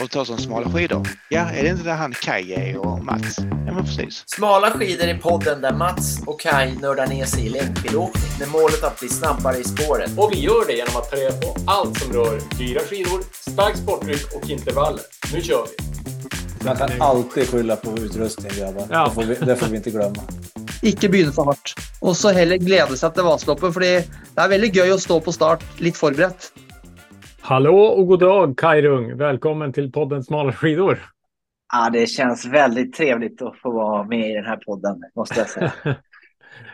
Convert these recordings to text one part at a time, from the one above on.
och tar som smala skidor. Ja, är det inte där han Kaj är och Mats? Ja, men precis. Smala skidor i podden där Mats och Kai nördar ner sig i längdskidåkning med målet att bli snabbare i spåret. Och vi gör det genom att ta reda på allt som rör dyra skidor, stark sporttryck och intervaller. Nu kör vi! Man kan alltid skylla på utrustning grabbar. Ja. Det, får vi, det får vi inte glömma. Ikke begynne for hardt. Og så heller glede seg til Vasaloppet, fordi det er veldig gøy å stå på start litt forberedt. Hallå och god dag Kaj Rung! Välkommen till podden Smala skidor. Ja, det känns väldigt trevligt att få vara med i den här podden, måste jag säga.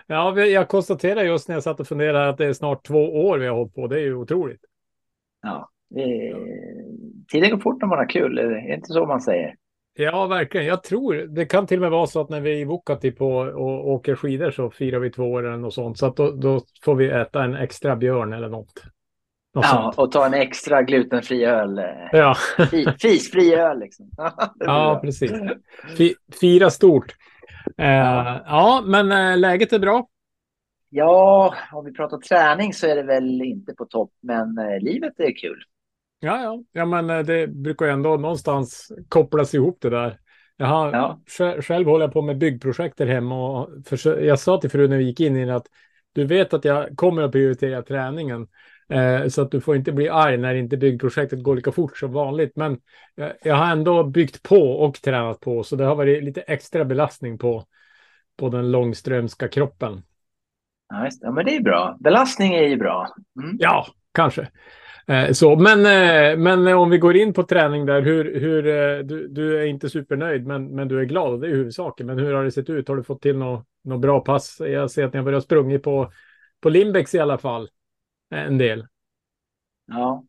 Ja, jag konstaterar just när jag satt och funderade att det är snart två år vi har hållit på. Det är ju otroligt. Ja, det... Tiden går fort när man har kul, är det inte så man säger? Ja, verkligen. Jag tror det kan till och med vara så att när vi är i Vuokatti på och åker skidor så firar vi två år eller något sånt. Så att då, då får vi äta en extra björn eller något. Ja, och ta en extra glutenfri öl. eh, Ja. fi- Fisfri öl liksom. Ja, precis. Fi- Fira stort. Eh, ja, men eh, läget är bra. Ja, om vi pratar träning så är det väl inte på topp, men eh, livet är kul. Ja, ja, ja, men det brukar ju ändå någonstans kopplas ihop det där. Jag har, Ja. själv, själv håller jag på med byggprojekt där hemma och jag sa till frun när vi gick in i det att du vet att jag kommer att prioritera träningen. Eh, så att du får inte bli arg när inte byggprojektet går lika fort som vanligt. Men jag, jag har ändå byggt på och tränat på så det har varit lite extra belastning på, på den långströmska kroppen. Ja, just det. ja, men det är bra. Belastning är ju bra. Mm. Ja, kanske. Eh, så, men, eh, men om vi går in på träning där, hur, hur, eh, du, du är inte supernöjd, men, men du är glad, det är huvudsaken. Men hur har det sett ut? Har du fått till något nå bra pass? Jag ser att ni har börjat sprunga på, på Limbex i alla fall. Eh, En del. Ja.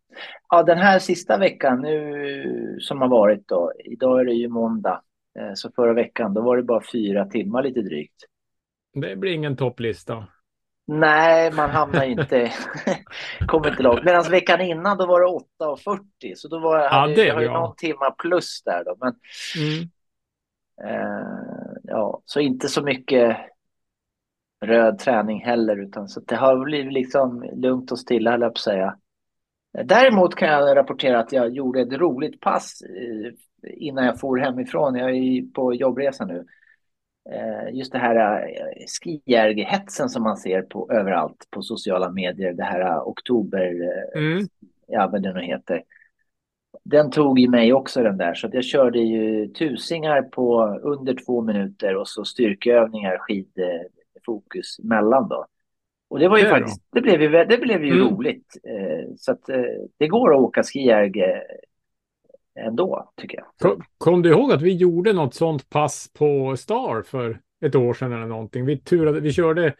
ja, den här sista veckan nu som har varit då, idag är det ju måndag, eh, så förra veckan då var det bara fyra timmar lite drygt. Det blir ingen topplista. Nej, man hamnar inte, kommer inte långt. Medan veckan innan då var det 8.40, så då var Ja, hade, det jag någon timma plus där då. Men Mm. eh, ja, så inte så mycket röd träning heller, utan så det har blivit liksom lugnt och stilla, höll jag på att säga. Däremot kan jag rapportera att jag gjorde ett roligt pass eh, innan jag for hemifrån. Jag är på jobbresa nu. Eh, Just det här eh, skijärgehetsen som man ser på överallt på sociala medier. Det här oktober, Mm. ja vad det nu heter. Den tog ju mig också den där, så att jag körde ju tusingar på under två minuter och så styrkeövningar, skidfokus emellan då. Och det var ju Det faktiskt, det blev ju, det blev ju Mm. roligt. Eh, Så att eh, det går att åka skijärge ändå, tycker jag. Kom, du ihåg att vi gjorde något sånt pass på Star för ett år sedan eller någonting? Vi, turade, vi körde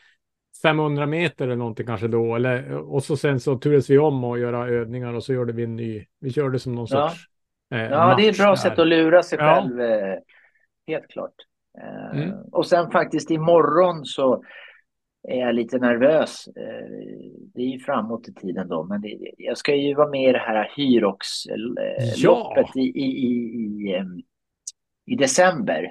500 meter eller någonting kanske då. Eller, och så sen så turades vi om och göra övningar och så gjorde vi en ny. Vi körde som någon Ja. sorts eh, Ja, det är ett bra match sätt där. att lura sig Ja. själv. eh, Helt klart. Eh, Mm. Och sen faktiskt imorgon så är jag lite nervös. Eh, Det är ju framåt i tiden då, men det, jag ska ju vara med i det här Hyrox-loppet Ja. i, i, i, i, em, i december.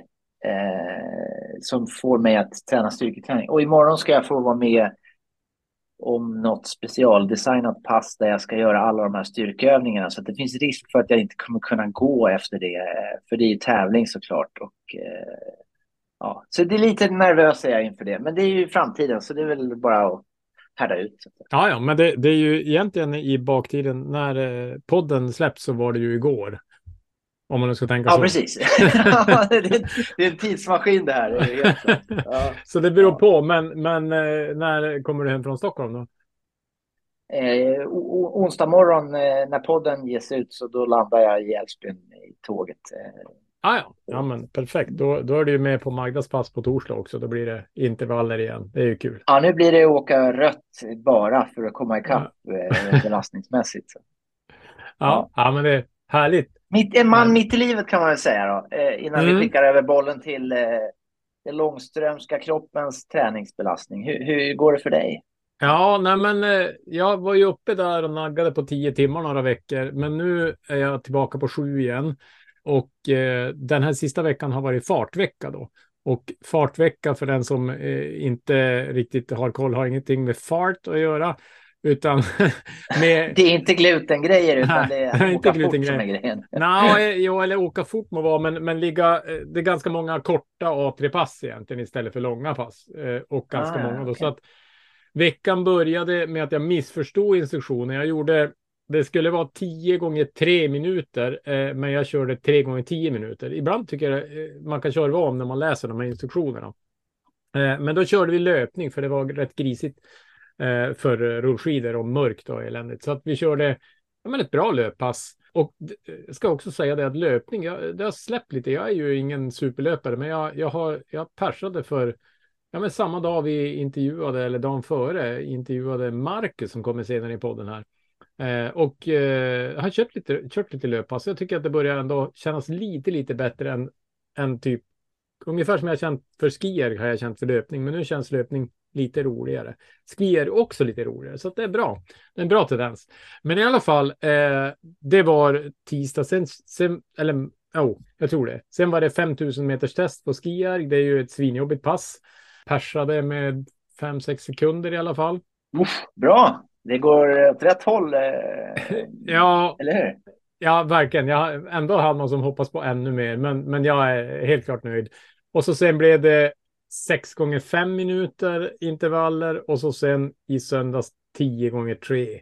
Eh, som får mig att träna styrketräning. Och imorgon ska jag få vara med om något specialdesignat pass där jag ska göra alla de här styrkeövningarna. Så att det finns risk för att jag inte kommer kunna gå efter det. För det är ju tävling såklart. Och, eh, ja. Så det är lite nervös är jag inför det. Men det är ju framtiden så det är väl bara att härda ut. Ja, ja, men det, det är ju egentligen i baktiden när eh, podden släpps så var det ju igår. Om man nu ska tänka Ja, så. precis. det, är, det är en tidsmaskin det här. Det. Ja. Så det beror Ja. på, men, men eh, när kommer du hem från Stockholm då? Eh, onsdag morgon eh, när podden ges ut så då landar jag i Älvsbyn i tåget. Eh, Ah, ja, ja, men perfekt. Då, då är du med på Magdas pass på torsdag också. Då blir det intervaller igen. Det är ju kul. Ja, nu blir det åka rött bara för att komma ikapp eh, belastningsmässigt. Så. Ja, ja. men det är härligt. Mitt, en man mitt i livet kan man väl säga då, eh, innan Mm. vi skickar över bollen till eh, den långströmska kroppens träningsbelastning. Hur, hur går det för dig? Ja, nej, men eh, jag var ju uppe där och naggade på tio timmar några veckor, men nu är jag tillbaka på sju igen. Och eh, den här sista veckan har varit fartvecka då. Och fartvecka för den som eh, inte riktigt har koll har ingenting med fart att göra. Utan med... Det är inte glutengrejer utan Nej, det är är inte åka fort som är grejen. Nej, jo, eller åka fort må vara, men, men ligga, eh, det är ganska många korta A3-pass egentligen istället för långa pass. Eh, Och ganska Ah, många då. okej. Så att veckan började med att jag missförstod instruktionen. Jag gjorde, det skulle vara 10 gånger 3 minuter, eh, men jag körde 3 gånger 10 minuter. Ibland tycker jag eh, man kan köra om när man läser de här instruktionerna. Eh, Men då körde vi löpning för det var rätt grisigt eh, för rullskidor och mörkt och eländigt. Så att vi körde ja, men ett bra löppass. Och jag ska också säga det att löpning, jag, det har släppt lite. Jag är ju ingen superlöpare, men jag, jag, har, jag persade för, ja men samma dag vi intervjuade, eller dagen före, intervjuade Marcus som kommer senare i podden här. Eh, och eh, jag har kört lite, kört lite löppass. Alltså jag tycker att det börjar ändå kännas lite, lite bättre än, än typ, ungefär som jag känt för skier har jag känt för löpning, men nu känns löpning lite roligare. Skier är också lite roligare, så att det är bra. Det är en bra tendens. Men i alla fall, eh, det var tisdag, sen, sen eller oh, jag tror det. Sen var det 5000 meters test på skier. Det är ju ett svinjobbigt pass. Persade med 5-6 sekunder i alla fall. Uff, bra, det går åt rätt håll. eh, Ja, Eller hur? ja, verkligen. Jag ändå hade man som hoppas på ännu mer, men, men jag är helt klart nöjd. Och så sen blev det 6 gånger 5 minuter intervaller och så sen i söndags 10 gånger 3.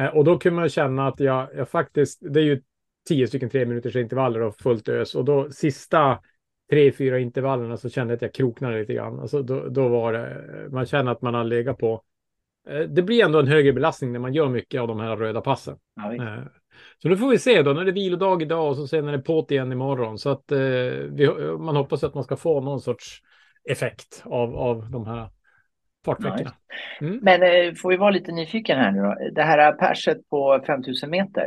Eh, och då kunde man känna att jag, jag faktiskt, det är ju 10 stycken 3 minuters intervaller och fullt ös och då sista tre, fyra intervallerna så kände jag att jag kroknade lite grann. Alltså då, då var det, man känner att man har legat på. Eh, Det blir ändå en högre belastning när man gör mycket av de här röda passen. Ja. Eh, Så nu får vi se då, när det är vilodag idag och så sen är det på't igen imorgon. Så att eh, vi, man hoppas att man ska få någon sorts effekt av, av de här fartveckorna. Mm. Men eh, får vi vara lite nyfiken här nu då. Det här perset på 5000 meter.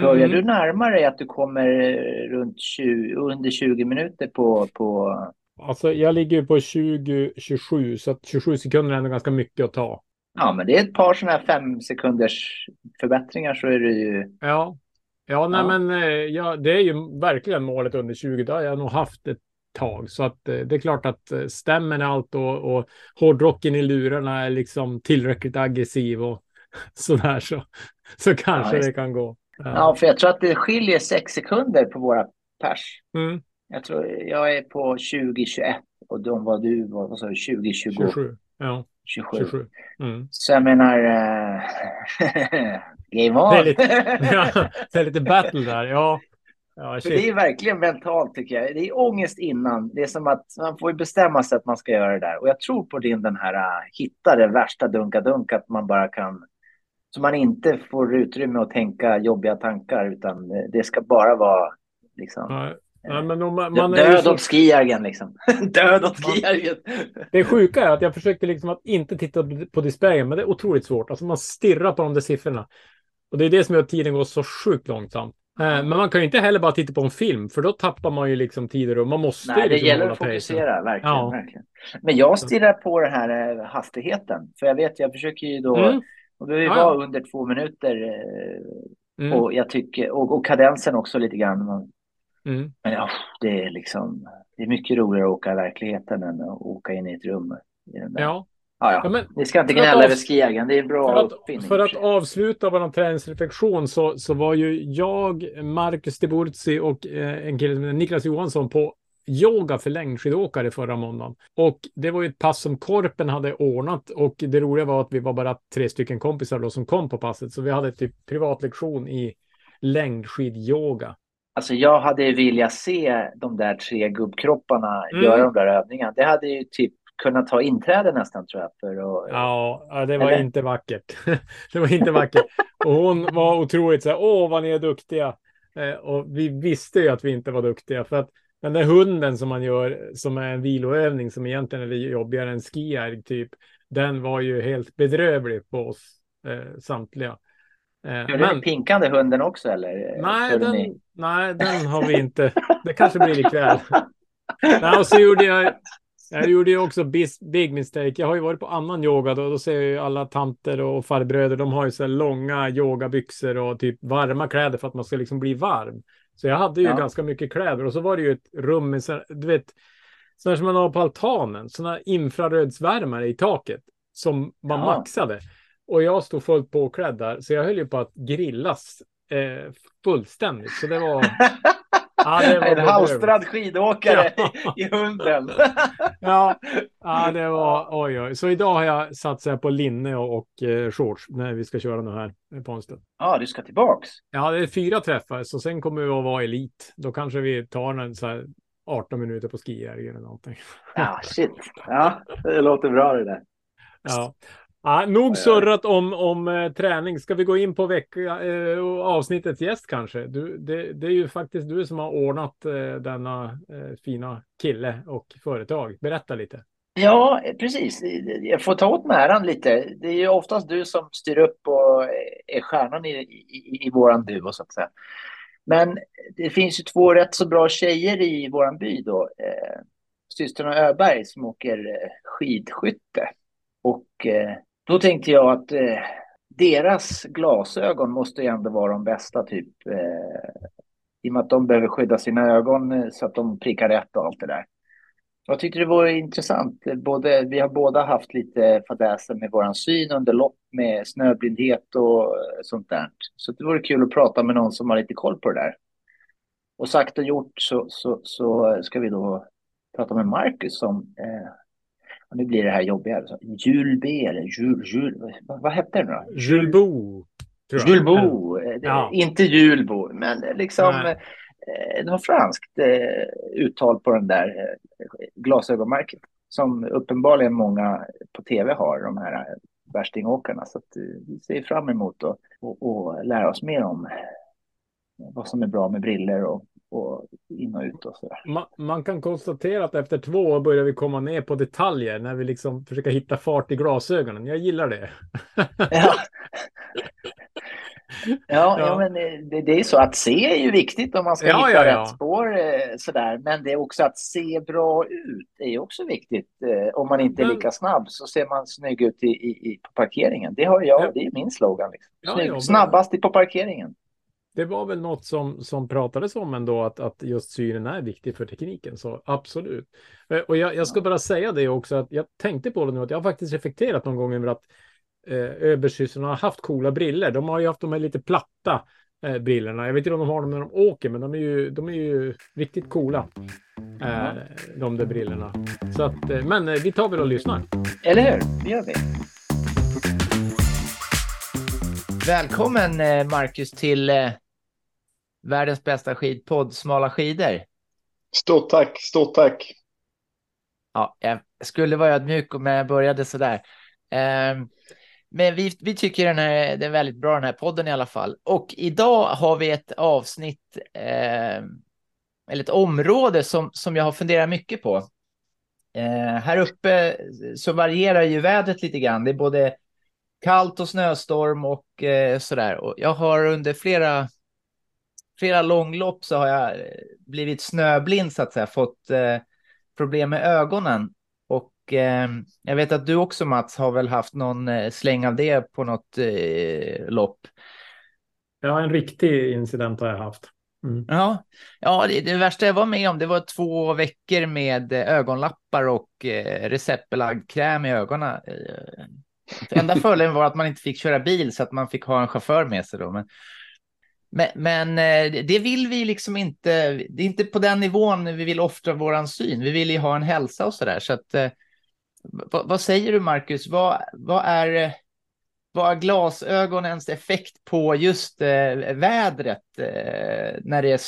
Börjar Mm. du närma dig att du kommer eh, runt 20, under 20 minuter på, på... Alltså jag ligger på 20-27 så att 27 sekunder är ändå ganska mycket att ta. Ja, men det är ett par sådana här fem sekunders förbättringar så är det ju... Ja, ja, nej, Ja. men eh, ja, det är ju verkligen målet under 20. Det har jag nog haft ett tag. Så att eh, det är klart att eh, stämmen är allt och, och hårdrocken i lurarna är liksom tillräckligt aggressiv och sådär så, så kanske visst. det kan gå. Ja, för jag tror att det skiljer sex sekunder på våra pers. Mm, Jag tror jag är på 2021 och de var du, vad vad sa du, 2020, 27. Ja, 27. 27. Mm. Så jag menar, eh, game on. Det är lite- Ja, det är lite battle där. Ja, ja För det är verkligen mentalt tycker jag. Det är ångest innan. Det är som att man får bestämma sig att man ska göra det där. Och jag tror på din den här uh, hitta det värsta dunka-dunk att man bara kan så man inte får utrymme att tänka jobbiga tankar utan det ska bara vara liksom Ja, ja, men om man, man död åt skijärgen liksom. död åt skijärgen. det sjuka är att jag försökte liksom att inte titta på displayen, men det är otroligt svårt. Alltså man stirrar på de där siffrorna. Och det är det som gör att tiden går så sjukt långsamt. Eh, Men man kan ju inte heller bara titta på en film, för då tappar man ju liksom tider och man måste Nej, det liksom gäller att fokusera, verkligen, Ja. verkligen. Men jag stirrar på den här eh, hastigheten. För jag vet, jag försöker ju då, Mm. och vi Ja, var ja. under två minuter eh, Mm. och jag tycker, och, och kadensen också lite grann. Mm. Men ja, det är liksom, det är mycket roligare att åka i verkligheten än att åka in i ett rum. I den där. Ja. Ja, ja. ja, men Ni ska inte gnälla över skijägaren, det är en bra För att, uppfinning. för att avsluta vår träningsreflektion så, så var ju jag, Marcus Deburzi och eh, en kille som heter Niklas Johansson på yoga för längdskidåkare förra måndagen. Och det var ju ett pass som Korpen hade ordnat och det roliga var att vi var bara tre stycken kompisar då som kom på passet. Så vi hade typ privatlektion i längdskidyoga. Alltså jag hade velat se de där tre gubbkropparna Mm. göra de där övningarna. Det hade ju typ kunnat ta inträde nästan tror jag. För att, Ja, det var Eller? inte vackert. det var inte vackert. Och hon var otroligt så här, åh vad ni är duktiga. Eh, och vi visste ju att vi inte var duktiga för att den där hunden som man gör som är en viloövning som egentligen är jobbigare än skijärg typ. Den var ju helt bedrövlig på oss eh, samtliga. Eh, Körde ni pinkande hunden också eller? Nej den, ni- nej, den har vi inte. Det kanske blir ikväll. nej, och så gjorde jag, jag gjorde ju också big mistake. Jag har ju varit på annan yoga då. Då ser jag ju alla tanter och farbröder. De har ju så här långa yogabyxor och typ varma kläder för att man ska liksom bli varm. Så jag hade ju Ja. ganska mycket kläder och så var det ju ett rum med så du vet, sådana som man har på altanen. Sådana infrarödsvärmare i taket som man Ja. maxade. Och jag stod fullt påklädd där, så jag höll ju på att grillas eh, fullständigt. Så det var... Ja, det var en halstrad skidåkare ja. i, hunden. ja, ja, det var oj, oj. Så idag har jag satsat på linne och, och eh, shorts när vi ska köra nu här på en stund. Ja, du ska tillbaks. Ja, det är fyra träffar, så sen kommer vi att vara elit. Då kanske vi tar en så här 18 minuter på skijärg eller någonting. Ja, shit. Ja, det låter bra det där. Ja. Ja, nog surrat om, om eh, träning. Ska vi gå in på vecka, eh, avsnittets gäst kanske? Du, det, det, är ju faktiskt du som har ordnat eh, denna eh, fina kille och företag. Berätta lite. Ja, precis. Jag får ta åt mig äran lite. Det är ju oftast du som styr upp och är stjärnan i, i, i våran duo så att säga. Men det finns ju två rätt så bra tjejer i våran by då. Eh, systrarna Öberg som åker eh, skidskytte. Och eh, då tänkte jag att eh, deras glasögon måste ju ändå vara de bästa typ. Eh, I och med att de behöver skydda sina ögon eh, så att de prickar rätt och allt det där. Jag tyckte det var intressant. Både, vi har båda haft lite fadäser med vår syn under lopp med snöblindhet och eh, sånt där. Så det vore kul att prata med någon som har lite koll på det där. Och sagt och gjort så, så, så ska vi då prata med Marcus som eh, nu blir det här jobbiga. Jules B eller Jules, Jules vad, vad hette nu då? Jules Bo. Jules Bo, eh, ja. inte Julbo, men liksom Nej. Eh, det var franskt eh, uttal på den där glasögonmärket som uppenbarligen många på tv har, de här värstingåkarna. Så att vi ser fram emot att och, och lära oss mer om vad som är bra med briller och och in och ut och så man, man, kan konstatera att efter två år börjar vi komma ner på detaljer när vi liksom försöker hitta fart i glasögonen. Jag gillar det. ja. Ja, ja. ja, men det, det, är så att se är ju viktigt om man ska ja, hitta ja, rätt spår eh, sådär. Men det är också att se bra ut är också viktigt. Eh, om man inte är lika snabb så ser man snygg ut i, i, på parkeringen. Det har jag, det är min slogan. Liksom. Snygg, snabbast på parkeringen det var väl något som, som pratades om ändå, att, att just synen är viktig för tekniken. Så absolut. Eh, och jag, jag ska bara säga det också, att jag tänkte på det nu, att jag har faktiskt reflekterat någon gång över att eh, öbersystrarna har haft coola briller. De har ju haft de här lite platta eh, brillorna. Jag vet inte om de har dem när de åker, men de är ju, de är ju riktigt coola. Eh, de där brillorna. Så att, eh, men eh, vi tar väl och lyssnar. Eller hur? Det gör vi. Välkommen eh, Marcus till eh, världens bästa skidpodd Smala skidor. Stort tack, stort tack. Ja, jag skulle vara ödmjuk men jag började sådär. Ehm, men vi, vi tycker den här, det är väldigt bra den här podden i alla fall. Och idag har vi ett avsnitt, ehm, eller ett område som, som jag har funderat mycket på. Ehm, här uppe så varierar ju vädret lite grann. Det är både kallt och snöstorm och eh, sådär. Och jag har under flera, flera långlopp så har jag eh, blivit snöblind så att säga, fått eh, problem med ögonen. Och eh, jag vet att du också Mats har väl haft någon eh, släng av det på något eh, lopp. Ja, en riktig incident har jag haft. Mm. Ja, ja det, det, värsta jag var med om det var två veckor med ögonlappar och eh, receptbelagd kräm i ögonen. Enda fördelen var att man inte fick köra bil så att man fick ha en chaufför med sig då. Men, men, men eh, det vill vi liksom inte. Det är inte på den nivån vi vill offra våran syn. Vi vill ju ha en hälsa och så där. Så att, eh, vad, vad säger du Marcus? Vad, vad är vad är glasögonens effekt på just eh, vädret eh, när det är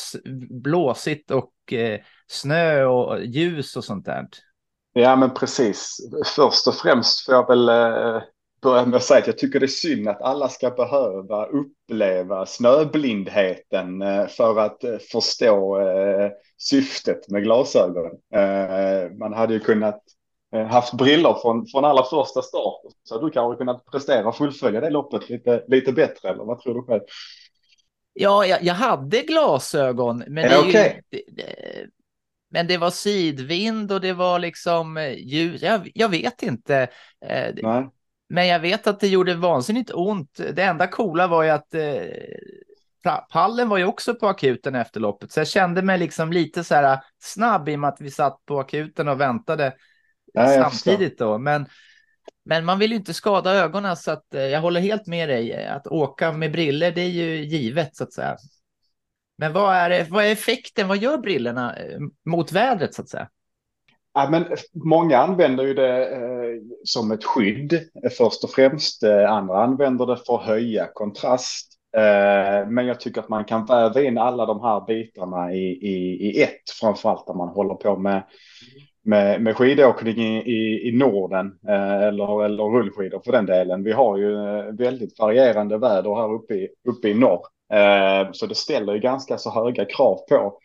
blåsigt och eh, snö och ljus och sånt där? Ja, men precis. Först och främst får jag väl eh, börja med att säga att jag tycker det är synd att alla ska behöva uppleva snöblindheten eh, för att eh, förstå syftet med glasögon. Man hade ju kunnat haft briller från, från allra första start. Så du kanske kunnat prestera och fullfölja det loppet lite, lite bättre, eller vad tror du själv? Ja, jag, jag hade glasögon, men det, okay. ju, det, men det var sidvind och det var liksom ljus. Jag, jag vet inte. Nej. Men jag vet att det gjorde vansinnigt ont. Det enda coola var ju att eh, pallen var ju också på akuten efter loppet. Så jag kände mig liksom lite så här snabb i och med att vi satt på akuten och väntade ja, samtidigt då. Men Men man vill ju inte skada ögonen så att eh, jag håller helt med dig. Att åka med briller det är ju givet så att säga. Men vad är, vad är effekten? Vad gör brillorna eh, mot vädret så att säga? Ja, men många använder ju det eh, som ett skydd eh, först och främst. Eh, andra använder det för att höja kontrast. Eh, men jag tycker att man kan väva in alla de här bitarna i, i, i ett, framförallt när man håller på med, med, med skidåkning i, i, i Norden eh, eller, eller rullskidor för den delen. Vi har ju väldigt varierande väder här uppe i, uppe i norr. Så det ställer ju ganska så höga krav på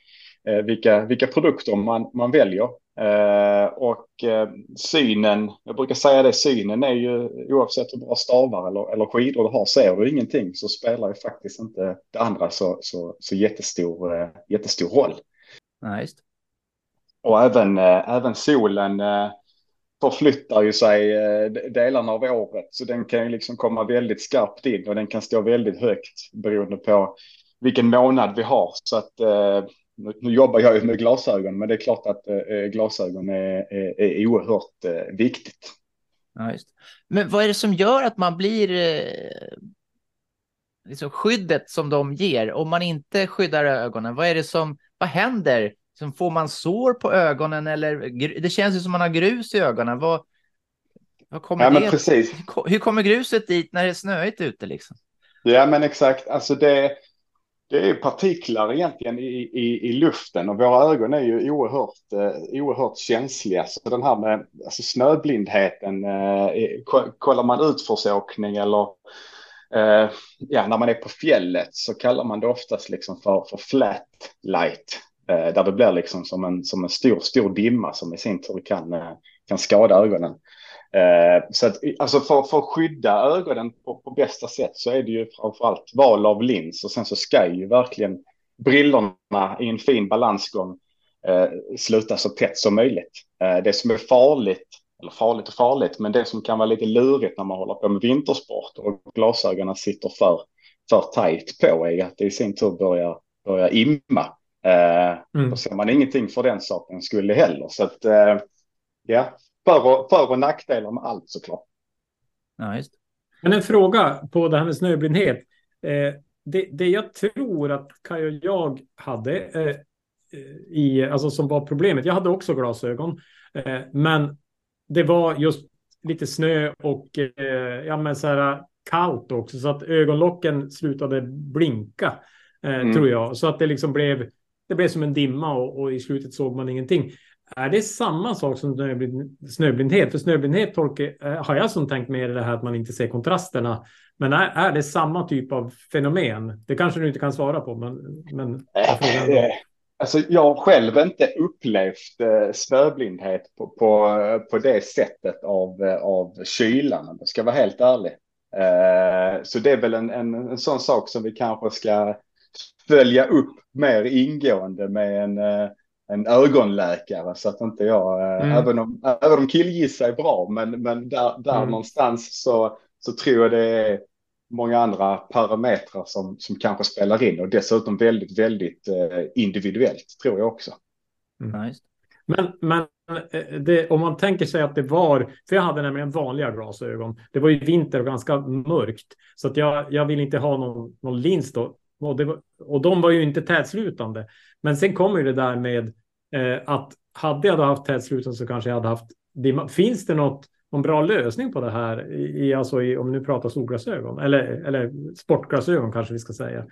vilka, vilka produkter man, man väljer. Eh, och eh, synen, jag brukar säga det, synen är ju oavsett hur bra stavar eller, eller skidor du har, ser du ingenting så spelar ju faktiskt inte det andra så, så, så jättestor, eh, jättestor roll. Ja, just. Och även, eh, även solen eh, förflyttar ju sig eh, delarna av året så den kan ju liksom komma väldigt skarpt in och den kan stå väldigt högt beroende på vilken månad vi har. Så att eh, nu, jobbar jag ju med glasögon, men det är klart att eh, glasögon är, är, är oerhört viktigt. Ja, just. Men vad är det som gör att man blir liksom skyddet som de ger om man inte skyddar ögonen? Vad är det som, vad händer? Som får man sår på ögonen eller det känns ju som man har grus i ögonen. Vad, vad kommer ja, det? Precis. Hur kommer gruset dit när det är snöigt ute liksom? Ja, men exakt. Alltså det, det är partiklar egentligen i, i, i luften och våra ögon är ju oerhört, eh, oerhört känsliga. Så den här med alltså snöblindheten, eh, kollar man utförsåkning eller eh, ja, när man är på fjället så kallar man det oftast liksom för, för flat light. Eh, där det blir liksom som en, som en stor, stor dimma som i sin tur kan, eh, kan skada ögonen. Eh, så att, alltså för, för att skydda ögonen på, på bästa sätt så är det ju framförallt val av lins och sen så ska ju verkligen brillorna i en fin balansgång eh, sluta så tätt som möjligt. Eh, det som är farligt, eller farligt och farligt, men det som kan vara lite lurigt när man håller på med vintersport och glasögonen sitter för, för tajt på är att det i sin tur börjar, börjar imma. Eh, mm. Då ser man ingenting för den saken skulle heller. Så att, eh, ja, för och, för och nackdelar med allt såklart. Ja, just. Men en fråga på det här med snöblindhet. Eh, det, det jag tror att Kaj och jag hade eh, i, alltså som var problemet. Jag hade också glasögon, eh, men det var just lite snö och ja, men så här kallt också så att ögonlocken slutade blinka mm. tror jag så att det liksom blev. Det blev som en dimma och, och i slutet såg man ingenting. Är det samma sak som snöblindhet? För snöblindhet tolkar, eh, har jag som tänkt mer det här att man inte ser kontrasterna. Men är, är det samma typ av fenomen? Det kanske du inte kan svara på, men, men jag eh, eh, Alltså jag har själv inte upplevt eh, snöblindhet på, på, på det sättet av, av kylan, om jag ska vara helt ärlig. Eh, så det är väl en, en, en sån sak som vi kanske ska följa upp mer ingående med en, en ögonläkare så att inte jag, eh, mm. även, om, även om killgissa är bra, men, men där, där mm. någonstans så, så tror jag det är många andra parametrar som, som kanske spelar in och dessutom väldigt, väldigt eh, individuellt tror jag också. Mm. Nice. Men, men eh, det, om man tänker sig att det var, för jag hade nämligen vanliga glasögon. Det var ju vinter och ganska mörkt så att jag, jag vill inte ha någon, någon lins då. Och, var, och de var ju inte tätslutande. Men sen kommer ju det där med eh, att hade jag då haft tätslutande så kanske jag hade haft dimma. Finns det något, någon bra lösning på det här? I, alltså i, om vi nu pratar solglasögon eller, eller sportglasögon kanske vi ska säga.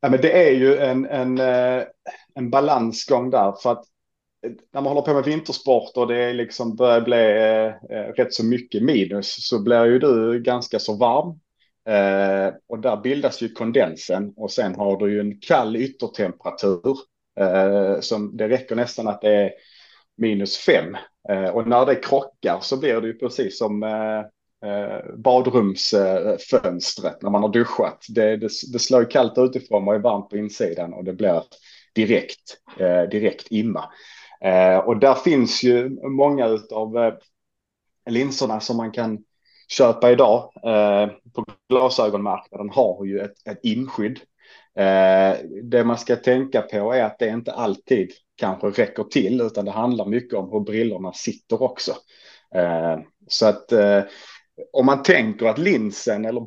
Ja, men det är ju en, en, eh, en balansgång där för att eh, när man håller på med vintersport och det liksom börjar bli eh, eh, rätt så mycket minus så blir ju du ganska så varm. Eh, och där bildas ju kondensen och sen har du ju en kall yttertemperatur Eh, som det räcker nästan att det är minus fem. Eh, och när det krockar så blir det ju precis som eh, eh badrumsfönstret när man har duschat. Det, det, det slår kallt utifrån och är varmt på insidan och det blir direkt, eh, direkt imma. Eh, och där finns ju många av linserna som man kan köpa idag eh, på glasögonmarknaden har ju ett, ett inskydd Eh, det man ska tänka på är att det inte alltid kanske räcker till, utan det handlar mycket om hur brillorna sitter också. Eh, Så att eh, om man tänker att linsen eller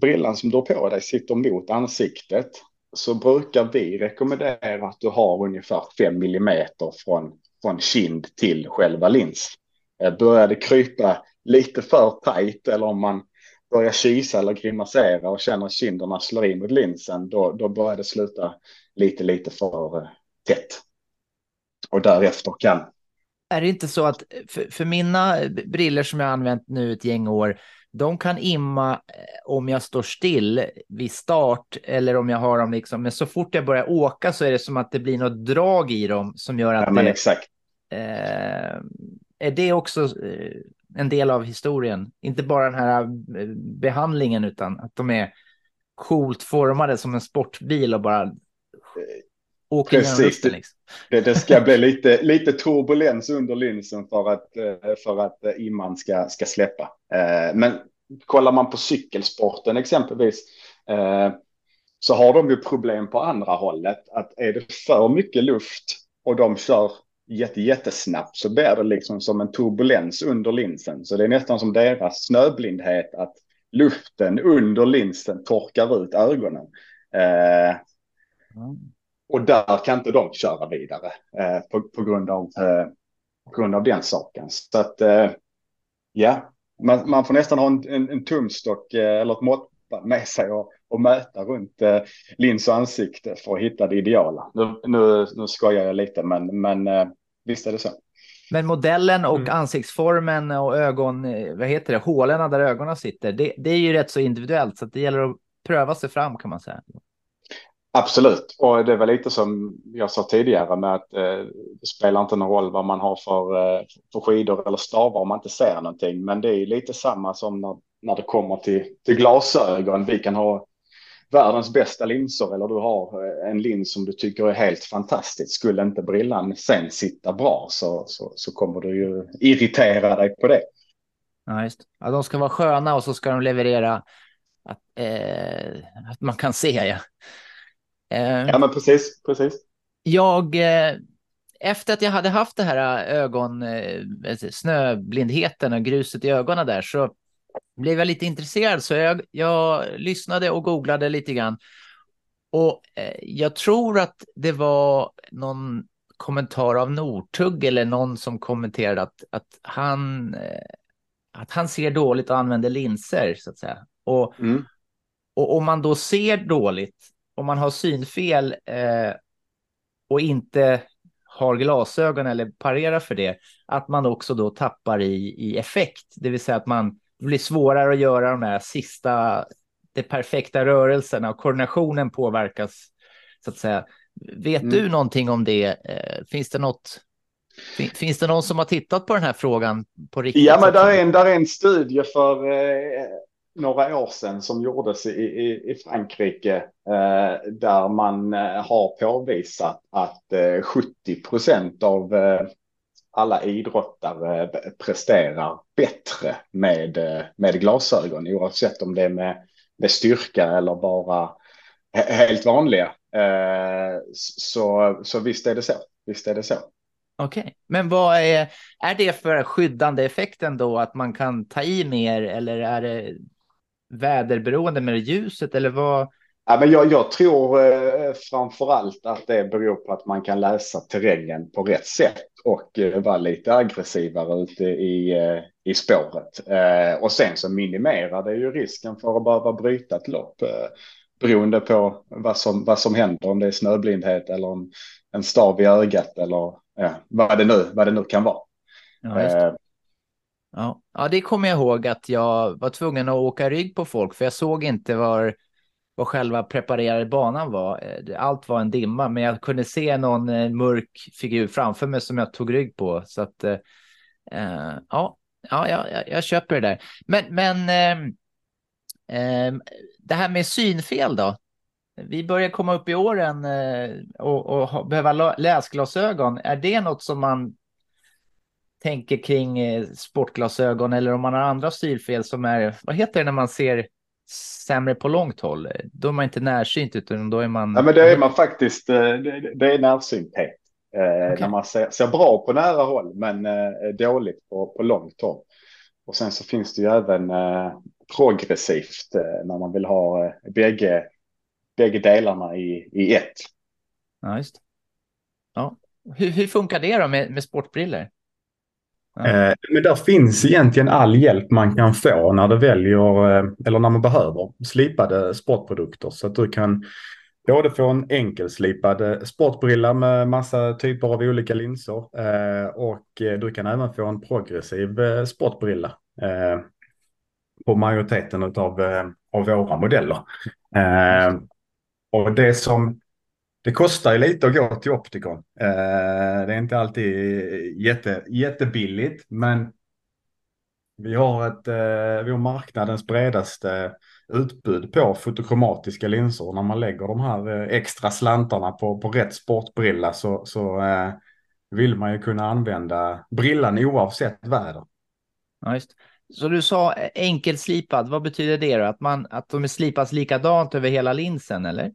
brillan som du har på dig sitter mot ansiktet så brukar vi rekommendera att du har ungefär 5 millimeter från, från kind till själva lins. Eh, börjar det krypa lite för tajt eller om man börjar kisa eller grimasera och känner kinderna slår in mot linsen, då, då börjar det sluta lite, lite för uh, tätt. Och därefter kan... Är det inte så att för, för mina briller som jag använt nu ett gäng år, de kan imma eh, om jag står still vid start eller om jag har dem liksom, men så fort jag börjar åka så är det som att det blir något drag i dem som gör att ja, men det... Exakt. Eh, är det också eh, en del av historien? Inte bara den här eh, behandlingen utan att de är coolt formade som en sportbil och bara åker Precis. genom luften. Liksom. Det, det, ska bli lite, lite turbulens under linsen för att, eh, för att imman ska, ska släppa. Men kollar man på cykelsporten exempelvis så har de ju problem på andra hållet. Att är det för mycket luft och de kör jätte, jättesnabbt så blir det liksom som en turbulens under linsen. Så det är nästan som deras snöblindhet att luften under linsen torkar ut ögonen. Eh, mm. Och där kan inte de köra vidare eh, på, på, grund av, eh, på grund av den saken. Så att eh, ja, man, man, får nästan ha en, en, en tumstock eh, eller ett mått med sig och, och mäta runt eh, lins och ansikte för att hitta det ideala. Nu, nu, nu skojar jag lite, men, men eh, visst är det så. Men modellen och mm. ansiktsformen och ögon, eh, vad heter det, hålen där ögonen sitter, det, det är ju rätt så individuellt, så det gäller att pröva sig fram kan man säga. Absolut, och det var lite som jag sa tidigare med att eh, det spelar inte någon roll vad man har för, eh, för skidor eller stavar om man inte ser någonting. Men det är lite samma som när, när det kommer till, till glasögon. Vi kan ha världens bästa linser eller du har eh, en lins som du tycker är helt fantastisk. Skulle inte brillan sen sitta bra så, så, så kommer du ju irritera dig på det. Ja, just ja, De ska vara sköna och så ska de leverera att, eh, att man kan se. Ja. Eh, ja, men precis, precis. Jag, eh, efter att jag hade haft det här ögon, eh, snöblindheten och gruset i ögonen där så blev jag lite intresserad så jag, jag lyssnade och googlade lite grann. Och eh, jag tror att det var någon kommentar av Nortugg eller någon som kommenterade att, att, han, eh, att han ser dåligt och använder linser så att säga. Och, mm. och om man då ser dåligt, om man har synfel eh, och inte har glasögon eller parerar för det, att man också då tappar i, i effekt, det vill säga att man det blir svårare att göra de här sista, de perfekta rörelserna och koordinationen påverkas så att säga. Vet mm. du någonting om det? Eh, finns det något? Finns det någon som har tittat på den här frågan på riktigt? Ja, men där är en, där är en studie för eh, några år sedan som gjordes i, i, i Frankrike eh, där man eh, har påvisat att eh, 70 procent av eh, alla idrottare presterar bättre med, med glasögon oavsett om det är med, med styrka eller bara helt vanliga. Eh, så, så visst är det så. Visst är det så. Okej, okay. men vad är, är det för skyddande effekten då att man kan ta i mer eller är det väderberoende med ljuset eller vad? Ja, men jag, jag tror eh, framför allt att det beror på att man kan läsa terrängen på rätt sätt och eh, vara lite aggressivare ute i, eh, i spåret. Eh, och sen så minimerar det ju risken för att behöva bryta ett lopp eh, beroende på vad som, vad som händer, om det är snöblindhet eller om en stav i ögat eller ja, vad, det nu, vad det nu kan vara. Ja, eh, ja. ja, det kommer jag ihåg att jag var tvungen att åka rygg på folk för jag såg inte var vad själva preparerade banan var. Eh, allt var en dimma, men jag kunde se någon eh, mörk figur framför mig som jag tog rygg på. Så att eh, eh ja, ja jag, jag, köper det där. Men, men eh, eh, det här med synfel då? Vi börjar komma upp i åren eh, och, och behöva läsglasögon. Är det något som man tänker kring sportglasögon eller om man har andra synfel som är, vad heter det när man ser sämre på långt håll. Då är man inte närsynt utan då är man. Ja, men det är man faktiskt. Eh, det, är närsynthet. Eh, okay. När man ser, ser, bra på nära håll men eh, dåligt på, på långt håll. Och sen så finns det ju även progressivt när man vill ha bägge, bägge delarna i, i ett. Ja, just. Ja. Hur, hur funkar det då med, med sportbriller? Ja. Eh, men där finns egentligen all hjälp man kan få när du väljer eh, eller när man behöver slipade sportprodukter. Så att du kan både få en enkelslipad eh, sportbrilla med massa typer av olika linser och du kan även få en progressiv sportbrilla på majoriteten av, av våra modeller. och det som det kostar ju lite att gå till optikon. Eh, det är inte alltid jätte, jättebilligt, men vi har, ett, eh, vi har marknadens bredaste utbud på fotokromatiska linser. När man lägger de här eh, extra slantarna på, på rätt sportbrilla så, så vill man ju kunna använda brillan oavsett väder. Ja, just. Så du sa enkelslipad, vad betyder det då? Att, man, att de är slipas likadant över hela linsen eller?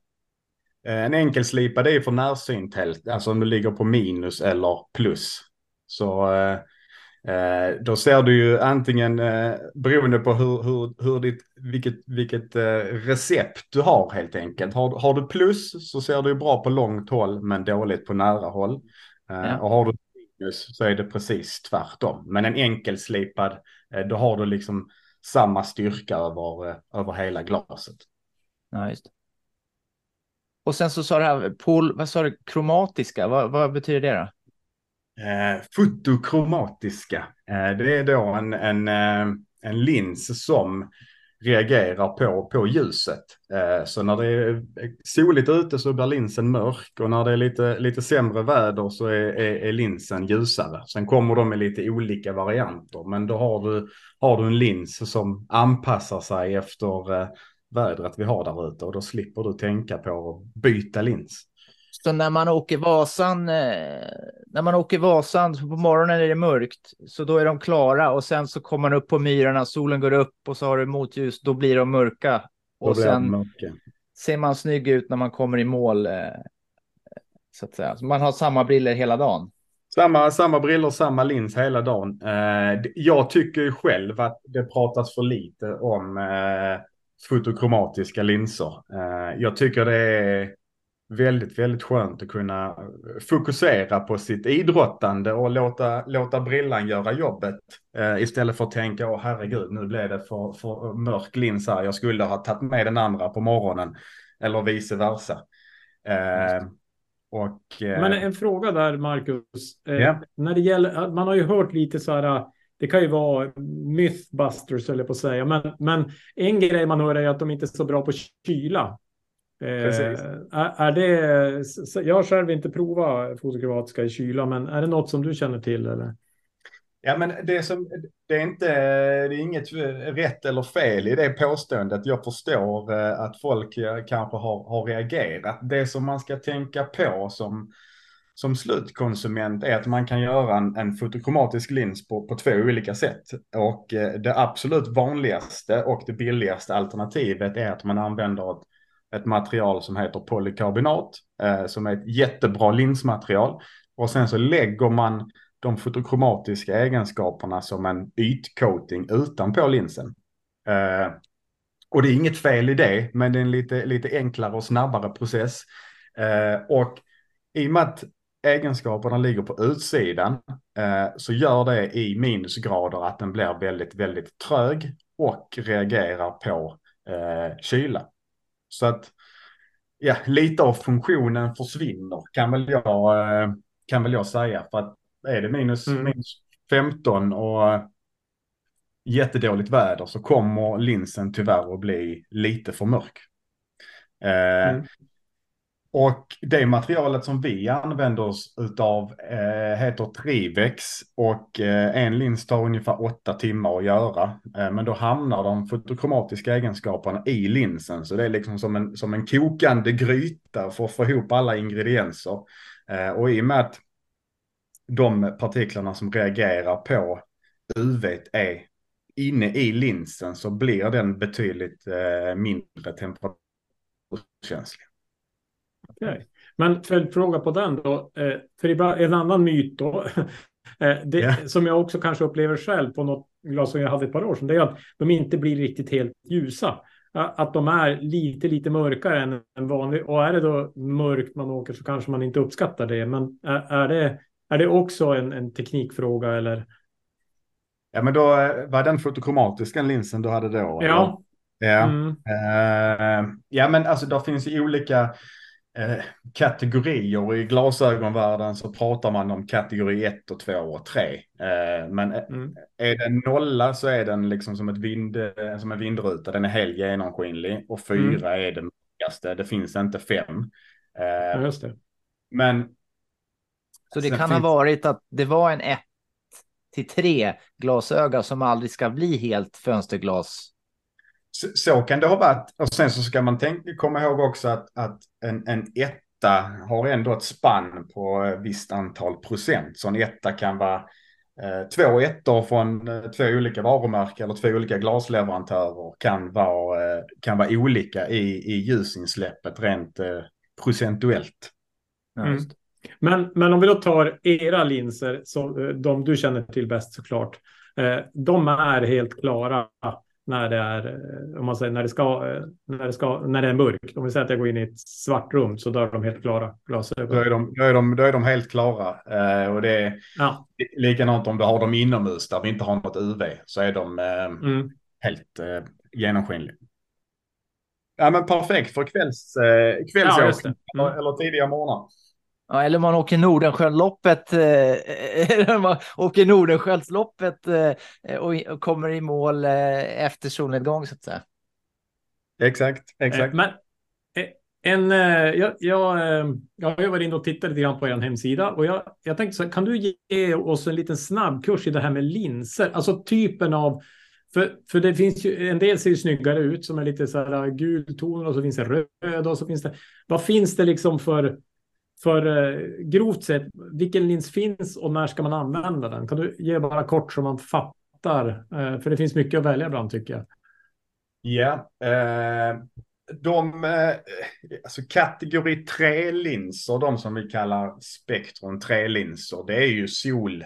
Eh, en enkelslipad är för närsynthet, alltså om du ligger på minus eller plus. Så eh, Eh, då ser du ju antingen, eh, beroende på hur, hur, hur ditt, vilket, vilket eh, recept du har helt enkelt. Har, har du plus så ser du ju bra på långt håll men dåligt på nära håll. Eh, ja. Och har du minus så är det precis tvärtom. Men en enkelslipad, då har du liksom samma styrka över, över hela glaset. Ja, just och sen så sa du här, pol, vad sa du, kromatiska, vad, vad betyder det då? Eh, fotokromatiska. Eh, det är då en, en, eh, en lins som reagerar på, på ljuset. Eh, så när det är soligt ute så blir linsen mörk och när det är lite, lite sämre väder så är, är, är linsen ljusare. Sen kommer de med lite olika varianter men då har du, har du en lins som anpassar sig efter eh, vädret vi har där ute och då slipper du tänka på att byta lins. Så när man åker Vasan, eh, när man åker Vasan på morgonen är det mörkt, så då är de klara och sen så kommer man upp på myrarna, solen går upp och så har du motljus, då blir de mörka. Och sen mörka. ser man snygg ut när man kommer i mål. Eh, så att säga. Så man har samma briller hela dagen. Samma, samma briller, samma lins hela dagen. Eh, jag tycker ju själv att det pratas för lite om fotokromatiska linser. jag tycker det är väldigt, väldigt skönt att kunna fokusera på sitt idrottande och låta, låta brillan göra jobbet. Eh, istället för att tänka, åh herregud, nu blev det för, för mörk lins här, jag skulle ha tagit med den andra på morgonen. Eller vice versa. Eh, och, eh, Men en fråga där, Marcus. Yeah. När det gäller, man har ju hört lite så här, det kan ju vara mythbusters eller på att säga, men, men en grej man hör är att de inte är så bra på kyla. Eh, är, är, det, jag har själv inte provat fotokromatiska i kyla, men är det något som du känner till? Eller? Ja, men det, som, det, är inte, det är inget rätt eller fel i det påståendet. Jag förstår eh, att folk kanske har, har reagerat. Det som man ska tänka på som, som slutkonsument är att man kan göra en, en fotokromatisk lins på, på två olika sätt. Och eh, det absolut vanligaste och det billigaste alternativet är att man använder ett ett material som heter polykarbonat eh, som är ett jättebra linsmaterial. Och sen så lägger man de fotokromatiska egenskaperna som en ytcoating utanpå linsen. Eh, och det är inget fel i det, men det är en lite, lite enklare och snabbare process. Eh, och i och med att egenskaperna ligger på utsidan eh, så gör det i minusgrader att den blir väldigt, väldigt trög och reagerar på eh, kyla. Så att ja, lite av funktionen försvinner kan väl jag, eh, kan väl jag säga. För att är det minus, mm. minus 15 och jättedåligt väder så kommer linsen tyvärr att bli lite för mörk. Mm. Och det materialet som vi använder oss av eh, heter Trivex och eh, en lins tar ungefär åtta timmar att göra. Eh, men då hamnar de fotokromatiska egenskaperna i linsen så det är liksom som en, som en kokande gryta för att få ihop alla ingredienser. Eh, och i och med att de partiklarna som reagerar på UV är inne i linsen så blir den betydligt eh, mindre temperaturkänslig. Okay. Men följdfråga på den då. Eh, för en annan myt då Eh, det, Ja. Som jag också kanske upplever själv på något glas som jag hade ett par år sedan, det är att de inte blir riktigt helt ljusa. Att de är lite, lite mörkare än en vanlig. Och är det då mörkt man åker så kanske man inte uppskattar det. Men är, det, är det också en, en teknikfråga eller? Ja, men då eh, var den fotokromatiska linsen du hade då? eller? Ja. Ja. Mm. Ja, men alltså det finns ju olika eh, kategorier. I glasögonvärlden så pratar man om kategori 1 och 2 och 3. Eh, men eh, Mm. är den nolla så är den liksom som, ett vind, som en vindruta. Den är helt genomskinlig. Och fyra är den mörkaste. Det finns inte fem. Eh, Ja, just det. men Så det kan ha finns- varit att det var en 1 till 3 glasöga som aldrig ska bli helt fönsterglas. Så, så kan det ha varit. Och sen så ska man tänka, komma ihåg också att, att en, en etta har ändå ett spann på ett visst antal procent. Så en etta kan vara eh, två ettor från eh, två olika varumärken eller två olika glasleverantörer kan vara, eh, kan vara olika i, i ljusinsläppet rent eh, procentuellt. Ja, Mm. Men, men om vi då tar era linser, som, eh, de du känner till bäst såklart. Eh, de är helt klara när det är, eh, om man säger, när det ska, eh, när det ska, när det är mörkt. Om vi säger att jag går in i ett svart rum så då är de helt klara Då är de, då är de, då är de helt klara. Eh, och det är Ja. likadant om du har dem inomhus där vi inte har något UV så är de eh, Mm. helt eh, genomskinlig. Ja men perfekt för kvälls, eh, Ja, kvällsåkning det. Mm. eller, eller tidiga morgnar. Ja, eller man åker Nordenskiöldloppet, eh, åker Nordenskiöldsloppet eh, och, och kommer i mål eh, efter solnedgång så att säga. Exakt, exakt. Eh, Men eh, en, eh, jag, jag, eh, jag varit inne och tittat lite grann på er hemsida och jag, jag tänkte så här, kan du ge oss en liten snabbkurs i det här med linser? Alltså typen av, för, för det finns ju, en del ser ju snyggare ut som är lite så här gultoner och så finns det röda och så finns det, vad finns det liksom för, för eh, grovt sett, vilken lins finns och när ska man använda den? Kan du ge bara kort så man fattar? Eh, för det finns mycket att välja bland tycker jag. Ja, eh, de eh, alltså kategori 3-linser, de som vi kallar spektrum 3-linser, det är ju sol,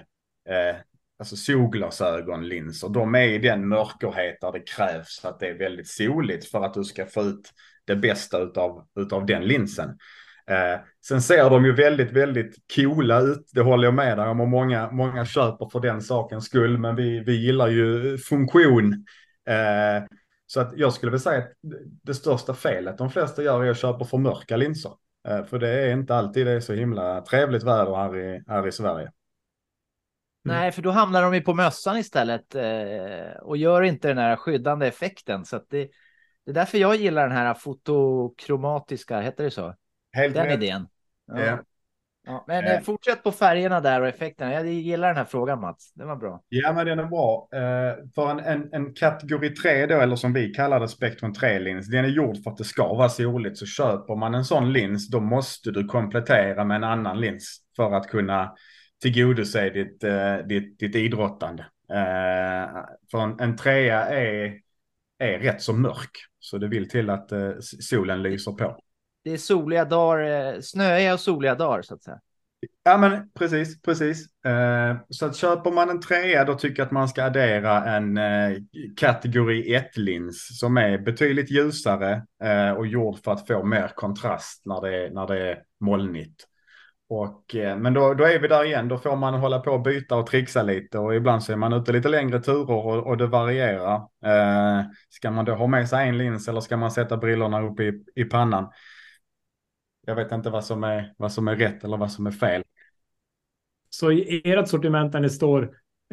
eh, alltså solglasögonlinser. De är i den mörkerhet där det krävs att det är väldigt soligt för att du ska få ut det bästa utav, utav den linsen. Eh, sen ser de ju väldigt, väldigt coola ut. Det håller jag med dig om och många, många köper för den sakens skull. Men vi, vi gillar ju funktion. Eh, så att jag skulle vilja säga att det största felet de flesta gör är att köpa för mörka linser. Eh, för det är inte alltid det är så himla trevligt väder här i, här i Sverige. Mm. Nej, för då hamnar de ju på mössan istället eh, och gör inte den här skyddande effekten. Så att det, det är därför jag gillar den här fotokromatiska, heter det så? Helt Den rätt. idén. Ja. Ja, men Eh. eh, fortsätt på färgerna där och effekterna. Jag gillar den här frågan Mats. Den var bra. Ja, men den är bra. Eh, för en, en, en kategori 3 då, eller som vi kallar det, spektrum 3-lins, den är gjord för att det ska vara soligt. Så köper man en sån lins, då måste du komplettera med en annan lins för att kunna tillgodose ditt, eh, ditt, ditt idrottande. Eh, för en, en trea är, är rätt så mörk, så det vill till att eh, solen lyser på. Det är soliga dagar, eh, snöiga och soliga dagar så att säga. Ja, men precis, precis. Eh, så att köper man en trea då tycker jag att man ska addera en eh, kategori 1-lins som är betydligt ljusare och gjord för att få mer kontrast när det är, när det är molnigt. Och, men då, då är vi där igen, då får man hålla på och byta och trixa lite och ibland så är man ute lite längre turer och, och det varierar. Eh, ska man då ha med sig en lins eller ska man sätta brillorna upp i, i pannan? Jag vet inte vad som, är, vad som är rätt eller vad som är fel. Så i ert sortiment när det står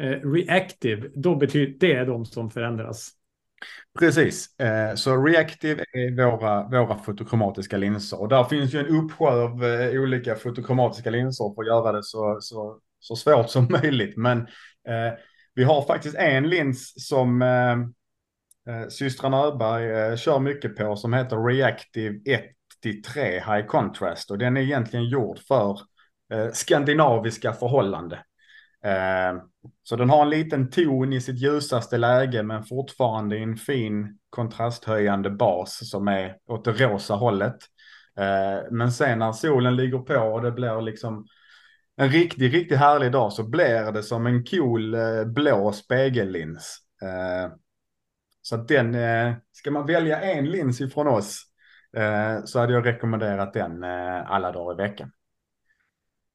eh, reactive, då betyder det är de som förändras. Precis, eh, så reactive är våra, våra fotokromatiska linser och där finns ju en uppsjö av eh, olika fotokromatiska linser för att göra det så, så, så svårt som möjligt. Men eh, vi har faktiskt en lins som eh, eh, systrarna Öberg kör mycket på som heter Reactive 1 83 High Contrast och den är egentligen gjord för eh, skandinaviska förhållande. Eh, så den har en liten ton i sitt ljusaste läge men fortfarande en fin kontrasthöjande bas som är åt det rosa hållet. Eh, men sen när solen ligger på och det blir liksom en riktigt, riktigt härlig dag så blir det som en cool eh, blå spegellins. Eh, så att den, eh, ska man välja en lins ifrån oss så hade jag rekommenderat den eh, alla dagar i veckan.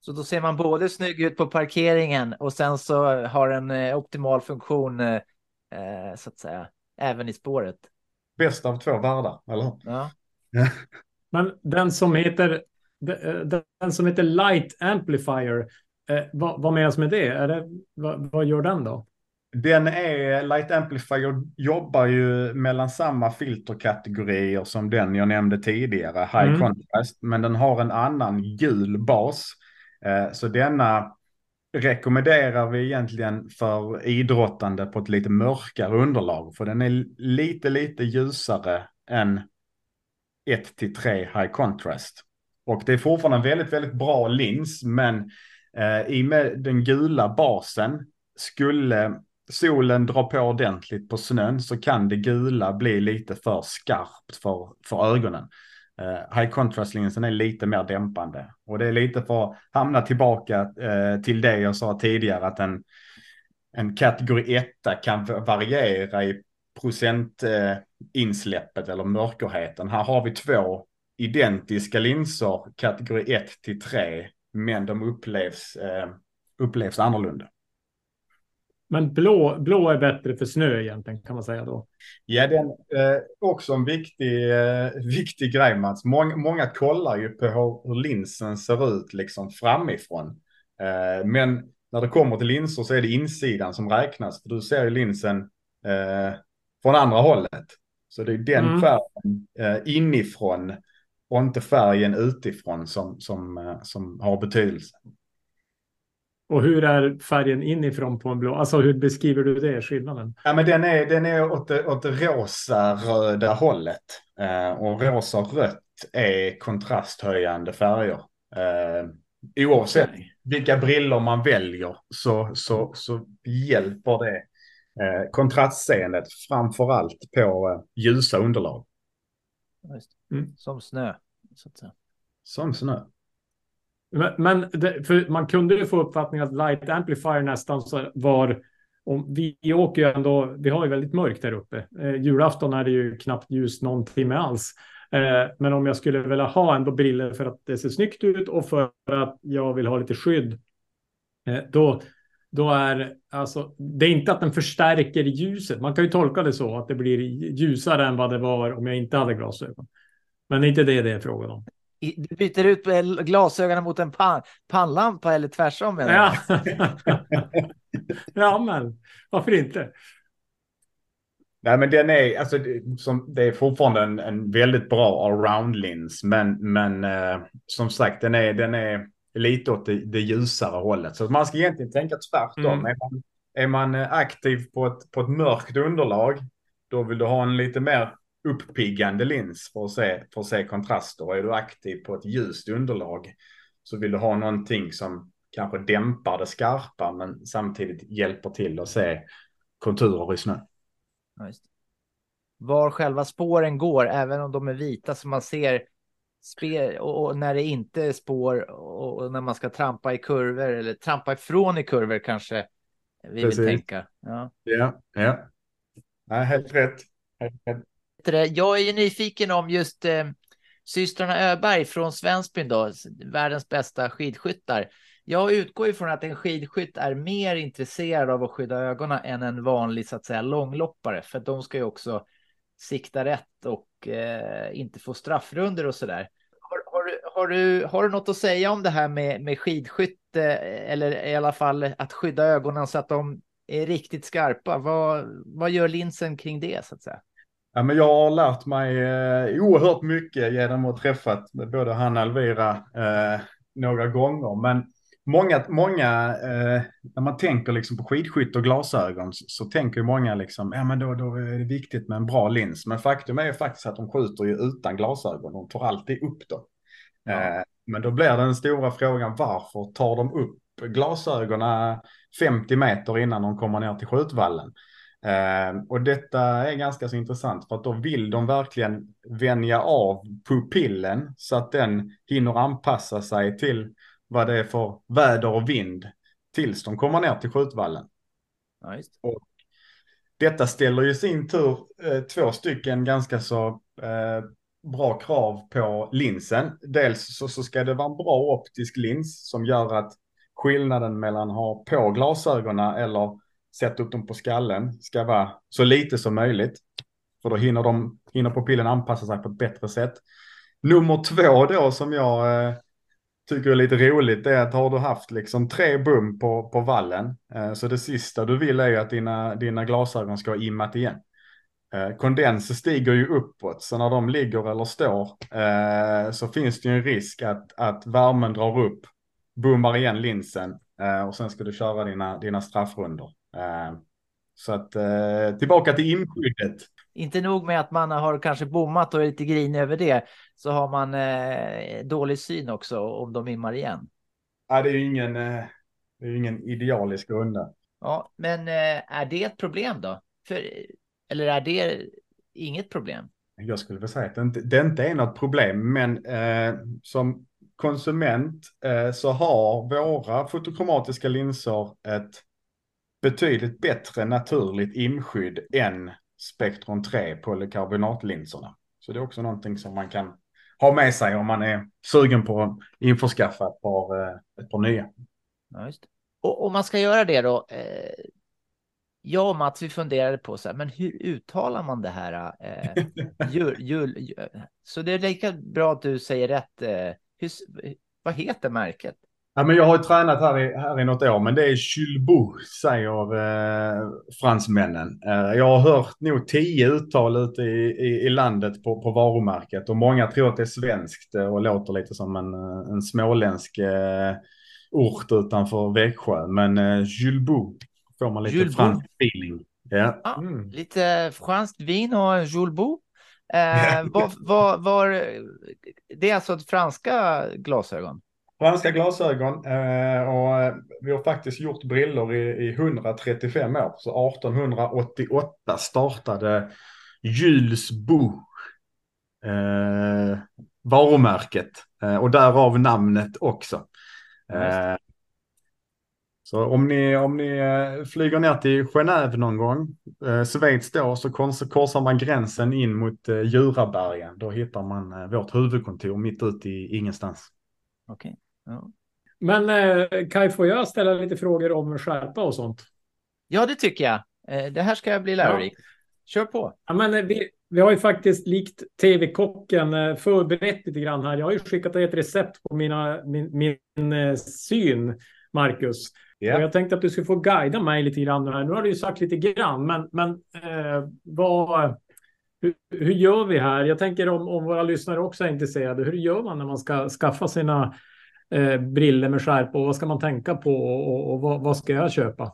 Så då ser man både snygg ut på parkeringen och sen så har en eh, optimal funktion eh, eh, så att säga även i spåret. Bäst av två världar, eller hur? Ja. Men den som heter, den den som heter Light Amplifier, eh, vad, vad menas med det? Är det vad, vad gör den då? Den är, Light Amplifier jobbar ju mellan samma filterkategorier som den jag nämnde tidigare, High Mm. Contrast, men den har en annan gul bas. Eh, Så denna rekommenderar vi egentligen för idrottande på ett lite mörkare underlag, för den är lite, lite ljusare än 1 till 3 High Contrast. Och det är fortfarande en väldigt, väldigt bra lins, men eh, i och med den gula basen skulle solen drar på ordentligt på snön så kan det gula bli lite för skarpt för, för ögonen. Uh, high contrast-linsen är lite mer dämpande. Och det är lite för att hamna tillbaka uh, till det jag sa tidigare att en, en kategori 1 kan variera i procentinsläppet uh, eh, eller mörkerheten. Här har vi två identiska linser, kategori 1 till 3, men de upplevs, upplevs annorlunda. Men blå, blå är bättre för snö egentligen kan man säga då. Ja, den eh, också en viktig, eh, viktig grej Mats. Många, många kollar ju på hur, hur linsen ser ut liksom framifrån. Eh, men när det kommer till linser så är det insidan som räknas. För du ser ju linsen eh, från andra hållet. Så det är den Mm. färgen eh, inifrån och inte färgen utifrån som, som, eh, som har betydelse. Och hur är färgen inifrån på en blå? Alltså hur beskriver du det, skillnaden? Ja, men den är, den är åt det, åt rosa-röda hållet. Eh, och rosa och rött är kontrasthöjande färger. Eh, oavsett vilka briller man väljer så, så, så hjälper det eh, kontrastseendet framför allt på eh, ljusa underlag. Mm. Som snö. Så att säga. Som snö. Men, men det, för man kunde ju få uppfattningen att Light Amplifier nästan så var om vi åker ju ändå, vi har ju väldigt mörkt där uppe. Eh, julafton är det ju knappt ljus någon timme alls. Eh, men om jag skulle vilja ha ändå briller för att det ser snyggt ut och för att jag vill ha lite skydd. Eh, då, då är alltså, det är inte att den förstärker ljuset. Man kan ju tolka det så att det blir ljusare än vad det var om jag inte hade glasögon. Men det är inte det det är frågan om. Du byter ut glasögonen mot en pan, pannlampa eller tvärsom menar Ja. ja, men varför inte? Nej, men den är, alltså, det, som, det är fortfarande en, en väldigt bra allround-lins, men, men eh, som sagt, den är, den är lite åt det, det ljusare hållet. Så man ska egentligen tänka tvärtom. Mm. Är, man, är man eh, aktiv på ett, på ett mörkt underlag, då vill du ha en lite mer uppiggande lins för att se, för att se kontraster. Och är du aktiv på ett ljust underlag så vill du ha någonting som kanske dämpar det skarpa, men samtidigt hjälper till att se konturer i snö. Ja. Var själva spåren går, även om de är vita så man ser och, när det inte är spår och, och när man ska trampa i kurvor eller trampa ifrån i kurvor kanske vi Precis. vill tänka. Ja. Ja, ja. Nej, helt rätt. Helt rätt. Vet det, Jag är ju nyfiken om just eh, systrarna Öberg från Svensbyn då, världens bästa skidskyttar. Jag utgår ifrån att en skidskytt är mer intresserad av att skydda ögonen än en vanlig så att säga långloppare, för de ska ju också sikta rätt och eh, inte få straffrunder och så där. Har, har, du, har, du, har du något att säga om det här med, med skidskytte eh, eller i alla fall att skydda ögonen så att de är riktigt skarpa? Vad, vad gör linsen kring det så att säga? Ja, men jag har lärt mig eh, oerhört mycket genom att ha träffat både han och Elvira eh, några gånger. Men många, många eh, när man tänker liksom på skidskytte och glasögon så, så tänker många liksom, ja men då, då är det viktigt med en bra lins. Men faktum är faktiskt att de skjuter ju utan glasögon. De tar alltid upp dem. Eh, men då blir den stora frågan, varför tar de upp glasögonen 50 meter innan de kommer ner till skjutvallen? Eh, och detta är ganska så intressant för att då vill de verkligen vänja av pupillen så att den hinner anpassa sig till vad det är för väder och vind tills de kommer ner till skjutvallen. Just. Och detta ställer ju i sin tur eh, två stycken ganska så eh, bra krav på linsen. Dels så, så ska det vara en bra optisk lins som gör att skillnaden mellan att ha på glasögonen eller sätta upp dem på skallen ska vara så lite som möjligt. För då hinner, de, hinner pupillen anpassa sig på ett bättre sätt. Nummer två då som jag eh, tycker är lite roligt är att har du haft liksom tre bum på, på vallen eh, så det sista du vill är ju att dina, dina glasögon ska ha immat igen. Eh, kondens stiger ju uppåt så när de ligger eller står eh, så finns det ju en risk att, att värmen drar upp, bommar igen linsen eh, och sen ska du köra dina, dina straffrundor. Eh, så att eh, tillbaka till inskyddet. Inte nog med att man har kanske bommat och är lite grinig över det, så har man eh, dålig syn också om de immar igen. Ja, det är ju ingen, det är ju ingen idealisk runda. Ja, men är det ett problem då? För, eller är det inget problem? Jag skulle väl säga att det inte, det inte är något problem, men eh, som konsument eh, så har våra fotokromatiska linser ett betydligt bättre naturligt imskydd än Spectron 3 polykarbonatlinserna. Så det är också någonting som man kan ha med sig om man är sugen på att införskaffa ett par, eh, ett par nya. Ja. Och om man ska göra det då. Eh, jag och Mats, vi funderade på så här, men hur uttalar man det här? Eh, jul, jul, jul, så det är lika bra att du säger rätt. Eh, hur, vad heter märket? Ja, men jag har ju tränat här i, här i något år, men det är Chulbo, säger eh, fransmännen. Eh, jag har hört nog tio uttal ute i, i, i, landet på, på varumärket och många tror att det är svenskt och låter lite som en, eh, en småländsk eh, ort utanför Växjö. Men eh, Julbo får man lite fransk feeling. Ja. Ah, Mm. Lite franskt vin och Julbo. Eh, var, var, var, det är alltså franska glasögon? Franska glasögon eh, och eh, vi har faktiskt gjort brillor i, i 135 år. Så 1888 startade Jules Bou eh, varumärket eh, och därav namnet också. Eh, så om ni, om ni flyger ner till Genève någon gång, eh, Schweiz då, så kors, korsar man gränsen in mot eh, Djurabergen. Då hittar man eh, vårt huvudkontor mitt ute i ingenstans. Okej. Ja. Men eh, Kaj, får jag ställa lite frågor om skärpa och sånt? ja, det tycker jag. Eh, det här ska bli lärorikt. Kör på. Ja, men eh, vi, vi har ju faktiskt likt TV-kocken eh, förberett lite grann här. Jag har ju skickat dig ett recept på mina, min, min eh, syn, Marcus. Ja. Och jag tänkte att du skulle få guida mig lite grann här. Nu har du ju sagt lite grann, men, men eh, vad, hur, hur gör vi här? Jag tänker om, om våra lyssnare också är intresserade. Hur gör man när man ska skaffa sina eh, briller med skärpa? Och vad ska man tänka på och, och, och vad, vad ska jag köpa?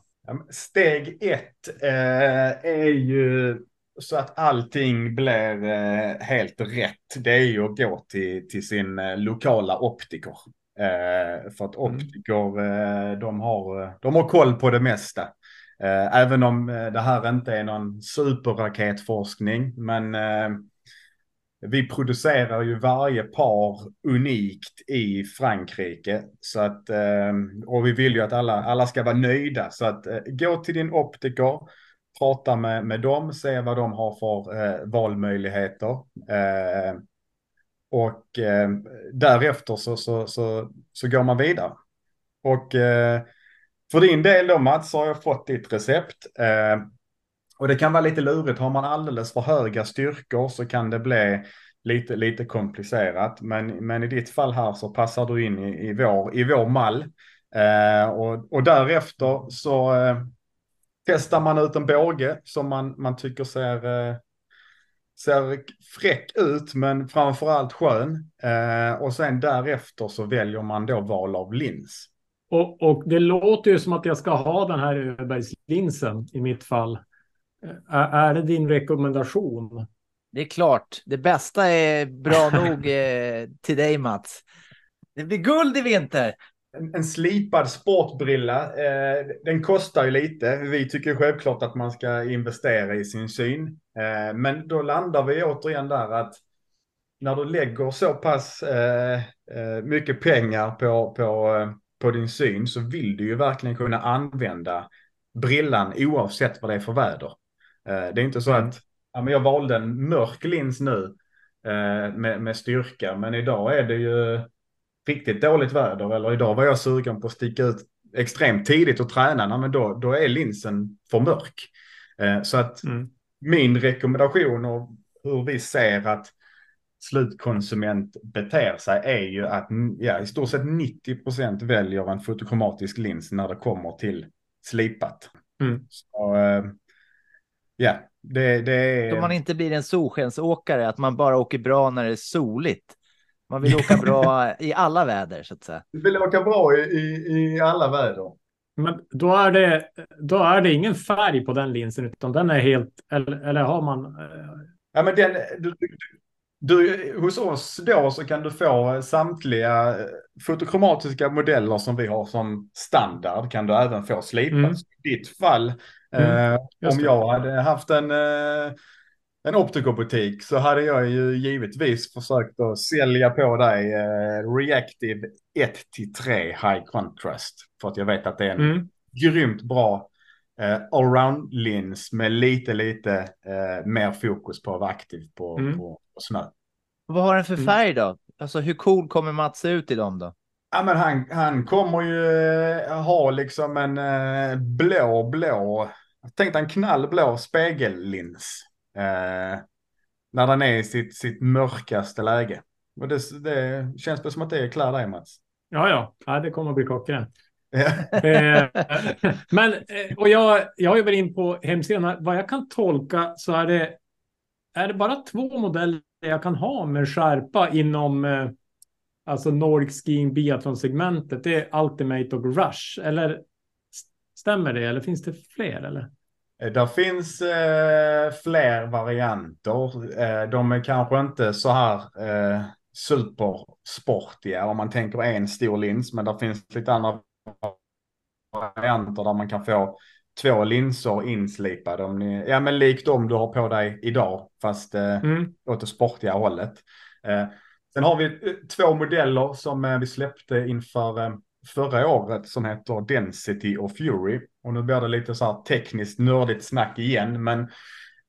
Steg ett eh, är ju så att allting blir eh, helt rätt. Det är ju att gå till, till sin eh, lokala optiker. Eh, för att optiker, eh, de, har, de har koll på det mesta. Eh, även om eh, det här inte är någon superraketforskning. Men eh, vi producerar ju varje par unikt i Frankrike. Så att, eh, och vi vill ju att alla, alla ska vara nöjda. Så att eh, gå till din optiker, prata med, med dem, se vad de har för eh, valmöjligheter. Eh, och eh, därefter så, så, så, så går man vidare. Och eh, för din del då Mats så har jag fått ditt recept. Eh, och det kan vara lite lurigt. Har man alldeles för höga styrkor så kan det bli lite, lite komplicerat. Men, men i ditt fall här så passar du in i, i, vår, i vår mall. Eh, och, och därefter så eh, testar man ut en båge som man, man tycker ser, eh, ser fräck ut men framförallt skön. Eh, och sen därefter så väljer man då val av lins. Och, och det låter ju som att jag ska ha den här Öbergslinsen i mitt fall. Är, det din rekommendation? Det är klart, det bästa är bra nog eh, till dig Mats. Det blir guld i vinter. En, en slipad sportbrilla, eh, den kostar ju lite. Vi tycker självklart att man ska investera i sin syn. Eh, men då landar vi återigen där att när du lägger så pass eh, eh, mycket pengar på, på, eh, på din syn så vill du ju verkligen kunna använda brillan oavsett vad det är för väder. Eh, det är inte så att ja, men jag valde en mörk lins nu eh, med, med styrka, men idag är det ju riktigt dåligt väder eller idag var jag sugen på att sticka ut extremt tidigt och träna, men då, då är linsen för mörk. Eh, så att Mm. min rekommendation och hur vi ser att slutkonsument beter sig är ju att ja, i stort sett 90 procent väljer en fotokromatisk lins när det kommer till slipat. Mm. Så, ja, det, det är... Så man inte blir en solskensåkare, att man bara åker bra när det är soligt. Man vill åka bra i alla väder så att säga. Du vill åka bra i, i, i alla väder. Men då är, det, då är det ingen färg på den linsen, utan den är helt... Eller, eller har man... eh, Ja, men den, du, du, du, hos oss då så kan du få samtliga eh, fotokromatiska modeller som vi har som standard kan du även få slipat. Mm. I ditt fall, Mm, eh, om jag hade haft en, eh, en optikerbutik så hade jag ju givetvis försökt att sälja på dig eh, Reactive 1-3 High Contrast. För att jag vet att det är en Mm. grymt bra eh, allround lins med lite, lite mer fokus på att vara aktiv på, Mm. på, på snö. Vad har den för Mm. färg då? Alltså hur cool kommer Mats se ut i dem då? Ja, men han, han kommer ju ha liksom en blå, blå, jag tänkte en knallblå spegellins. Eh, när den är i sitt, sitt mörkaste läge. Och det, det känns väl som att det klär dig Mats. Ja, ja. ja, det kommer att bli klockrent. Eh, men, eh, och jag, jag ju varit in på hemsidan. Vad jag kan tolka så är det, är det bara två modeller jag kan ha med skärpa inom eh, alltså Nordic Skiing Biathlon-segmentet. Det är Ultimate och Rush. Eller stämmer det? Eller finns det fler? Eller? Eh, Där finns eh, fler varianter. Eh, de är kanske inte så här eh, supersportiga om man tänker en stor lins, men där finns lite andra varianter där man kan få två linser inslipade. Om ni, ja, men likt de du har på dig idag, fast eh, Mm. åt det sportiga hållet. Eh, sen har vi eh, två modeller som eh, vi släppte inför förra året som heter Density och Fury. Och nu blir det lite så här tekniskt nördigt snack igen, men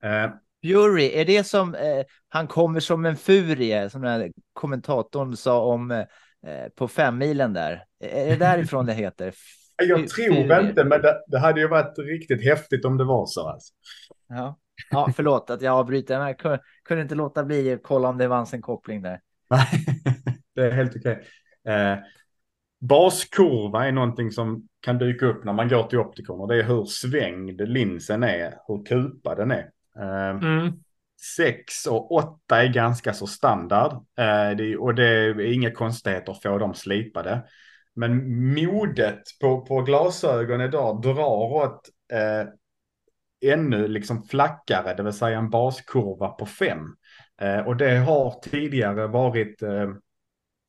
eh, Fury, är det som eh, han kommer som en furie, som den kommentatorn sa om eh, på femmilen där? Är det därifrån det heter? jag tror inte, men det, det hade ju varit riktigt häftigt om det var så. Alltså. Ja. ja, förlåt att jag avbryter, men jag kunde, kunde inte låta bli att kolla om det fanns en koppling där. Nej, det är helt okej. Eh, baskurva är någonting som kan dyka upp när man går till optikern och det är hur svängd linsen är, hur kupad den är. Eh, Mm. 6 och 8 är ganska så standard eh, och det är inga konstigheter att få dem slipade. Men modet på, på glasögon idag drar åt eh, ännu liksom flackare, det vill säga en baskurva på 5. Eh, och det har tidigare varit eh,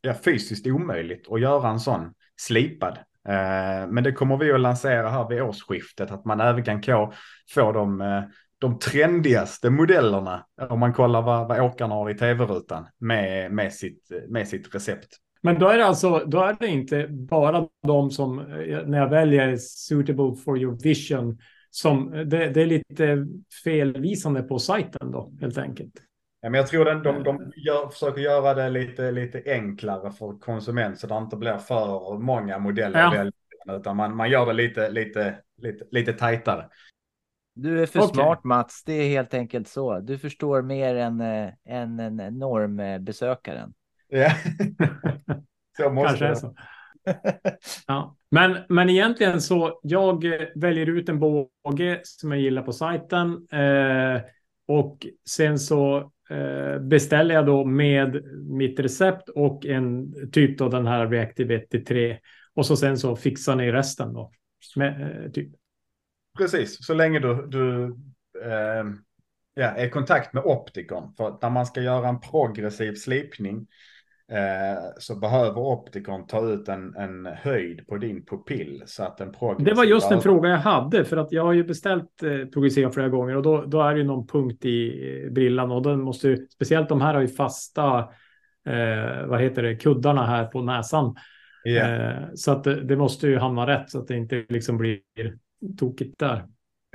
ja, fysiskt omöjligt att göra en sån slipad. Eh, men det kommer vi att lansera här vid årsskiftet, att man även kan få, få de, eh, de trendigaste modellerna, om man kollar vad, vad åkarna har i tv-rutan, med, med, sitt, med sitt recept. Men då är det alltså, då är det inte bara de som, eh, när jag väljer suitable for your vision, som eh, det, det är lite felvisande på sajten då, helt enkelt. Men jag tror den, de, de gör, försöker göra det lite, lite enklare för konsument så det inte blir för många modeller Ja. utan man, man gör det lite, lite, lite, lite tajtare. Du är för Okej. smart Mats, det är helt enkelt så. Du förstår mer än, eh, än en normbesökaren. Ja. så måste Kanske är det. så. Ja. Men, men egentligen så, jag eh, väljer ut en båge som jag gillar på sajten. Eh, och sen så eh, Eh, beställer jag då med mitt recept och en typ då den här Reactive 1-3. Och så sen så fixar ni resten då. Med, eh, typ. Precis, så länge du, du eh, ja, är i kontakt med optikern. För att när man ska göra en progressiv slipning eh, så behöver optikern ta ut en, en höjd på din pupill så att den Det var just en fråga jag hade för att jag har ju beställt eh, Progressiva flera gånger och då, då är det ju någon punkt i eh, brillan och den måste ju, speciellt de här har ju fasta, eh, vad heter det, kuddarna här på näsan. Yeah. Så att det, det, måste ju hamna rätt så att det inte liksom blir tokigt där.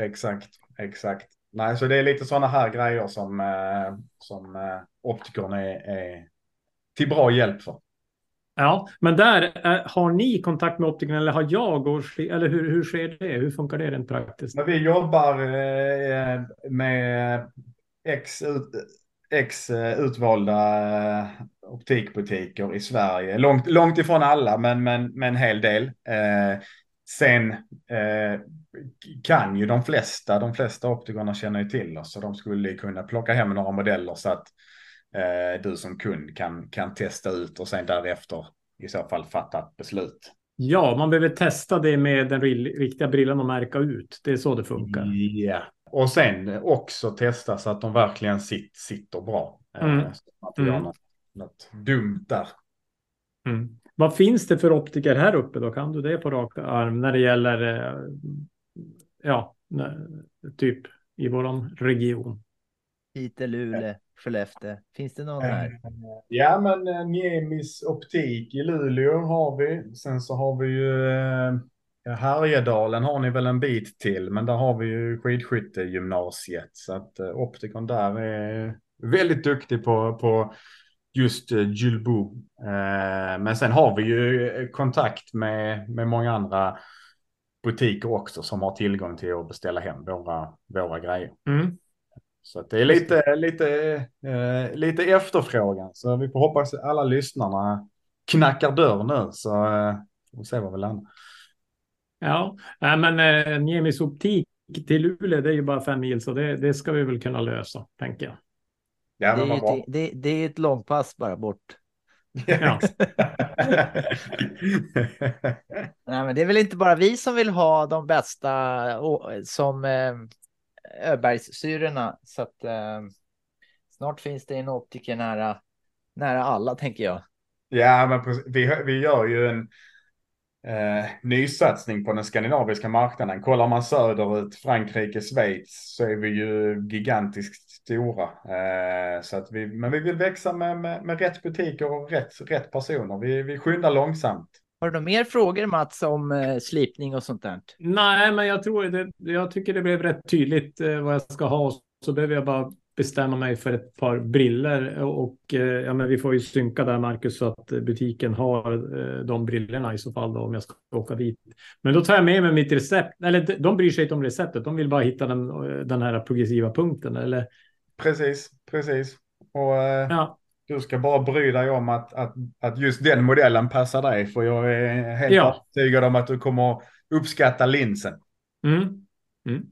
Exakt, exakt. Nej, så det är lite sådana här grejer som, eh, som eh, optikern är, är till bra hjälp för. Ja, men där eh, har ni kontakt med optikern eller har jag? Och, eller hur, hur sker det? Hur funkar det rent praktiskt? När vi jobbar eh, med X, ut, X eh, utvalda optikbutiker i Sverige. Långt, långt ifrån alla, men, men, men en hel del. Sen kan ju de flesta, de flesta optikerna känner ju till oss, så de skulle kunna plocka hem några modeller så att eh, du som kund kan, kan testa ut och sen därefter i så fall fatta ett beslut. Ja, man behöver testa det med den riktiga brillan och märka ut. Det är så det funkar. Ja, och sen också testa så att de verkligen sitt, sitter bra. Mm. Eh, så att man inte mm. något, något dumt där. Mm. Vad finns det för optiker här uppe då? Kan du det på rak arm när det gäller eh, ja, typ i våran region? Piteå, Luleå, Skellefteå. Finns det någon här? Ja, men Niemis optik i Luleå har vi. Sen så har vi ju eh, Härjedalen har ni väl en bit till, men där har vi ju skidskyttegymnasiet. Så att eh, optikern där är väldigt duktig på, på just eh, Julbo. Eh, men sen har vi ju kontakt med, med många andra butiker också som har tillgång till att beställa hem våra, våra grejer. Mm. Så att det är lite, lite, eh, lite efterfrågan. Så vi får hoppas att alla lyssnarna knackar dörr nu. Så eh, får vi se var vi landar. Ja, äh, men eh, Niemis optik till Luleå, det är ju bara fem mil, så det, det ska vi väl kunna lösa, tänker jag. Ja, det, är ett, det, det, är ett långpass bara bort. Ja. Nej, men det är väl inte bara vi som vill ha de bästa som eh, Öbergssyrorna. Så att eh, snart finns det en optiker nära, nära alla, tänker jag. Ja, men vi, vi gör ju en eh, nysatsning på den skandinaviska marknaden. Kollar man söderut, Frankrike, Schweiz, så är vi ju gigantiskt stora. Eh, så att vi, men vi vill växa med, med, med rätt butiker och rätt, rätt personer. Vi, vi skyndar långsamt. Har du några mer frågor Mats om eh, slipning och sånt där? Nej, men jag tror det. Jag tycker det blev rätt tydligt eh, vad jag ska ha. Så behöver jag bara bestämma mig för ett par briller och eh, ja, men vi får ju synka där Marcus så att butiken har eh, de brillorna i så fall då, om jag ska åka dit. Men då tar jag med mig mitt recept. Eller de bryr sig inte om receptet. De vill bara hitta den, den här progressiva punkten. Eller? Precis, precis. Och eh, ja. Du ska bara bry dig om att, att, att just den modellen passar dig. För jag är helt ja. övertygad om att du kommer uppskatta linsen. Mm. Mm.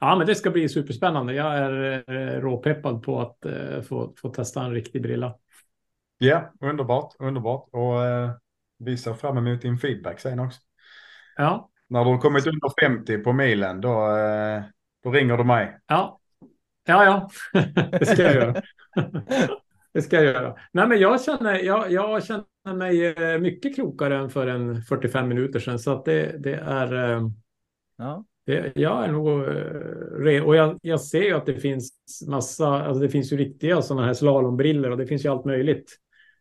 Ja, men det ska bli superspännande. Jag är eh, råpeppad på att eh, få, få testa en riktig brilla. Ja, underbart, underbart. Och eh, vi ser fram emot din feedback sen också. Ja. När du har kommit under 50 på milen, då, eh, då ringer du mig. Ja, ja, ja. det ska jag göra. Det ska jag göra. Nej, men jag känner, jag, jag känner mig eh, mycket klokare än för en 45 minuter sedan, så att det, det är. Eh, ja. Det, jag är nog eh, och jag, jag ser ju att det finns massa, alltså det finns ju riktiga sådana här slalombriller och det finns ju allt möjligt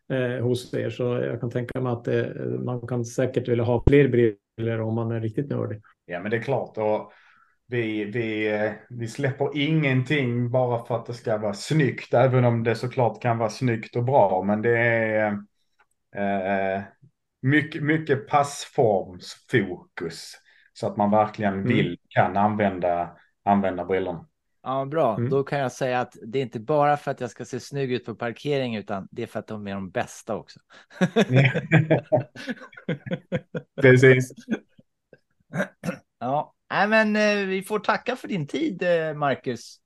eh, hos er. Så jag kan tänka mig att det, man kan säkert vilja ha fler briller om man är riktigt nördig. Ja, men det är klart. Och vi, vi, eh, vi släpper ingenting bara för att det ska vara snyggt, även om det såklart kan vara snyggt och bra. Men det är eh, mycket, mycket passformsfokus. Så att man verkligen mm. vill, kan använda, använda brillorna. Ja, bra. Mm. Då kan jag säga att det är inte bara för att jag ska se snygg ut på parkering, utan det är för att de är de bästa också. Precis. Ja, Nej, men eh, vi får tacka för din tid, eh, Marcus.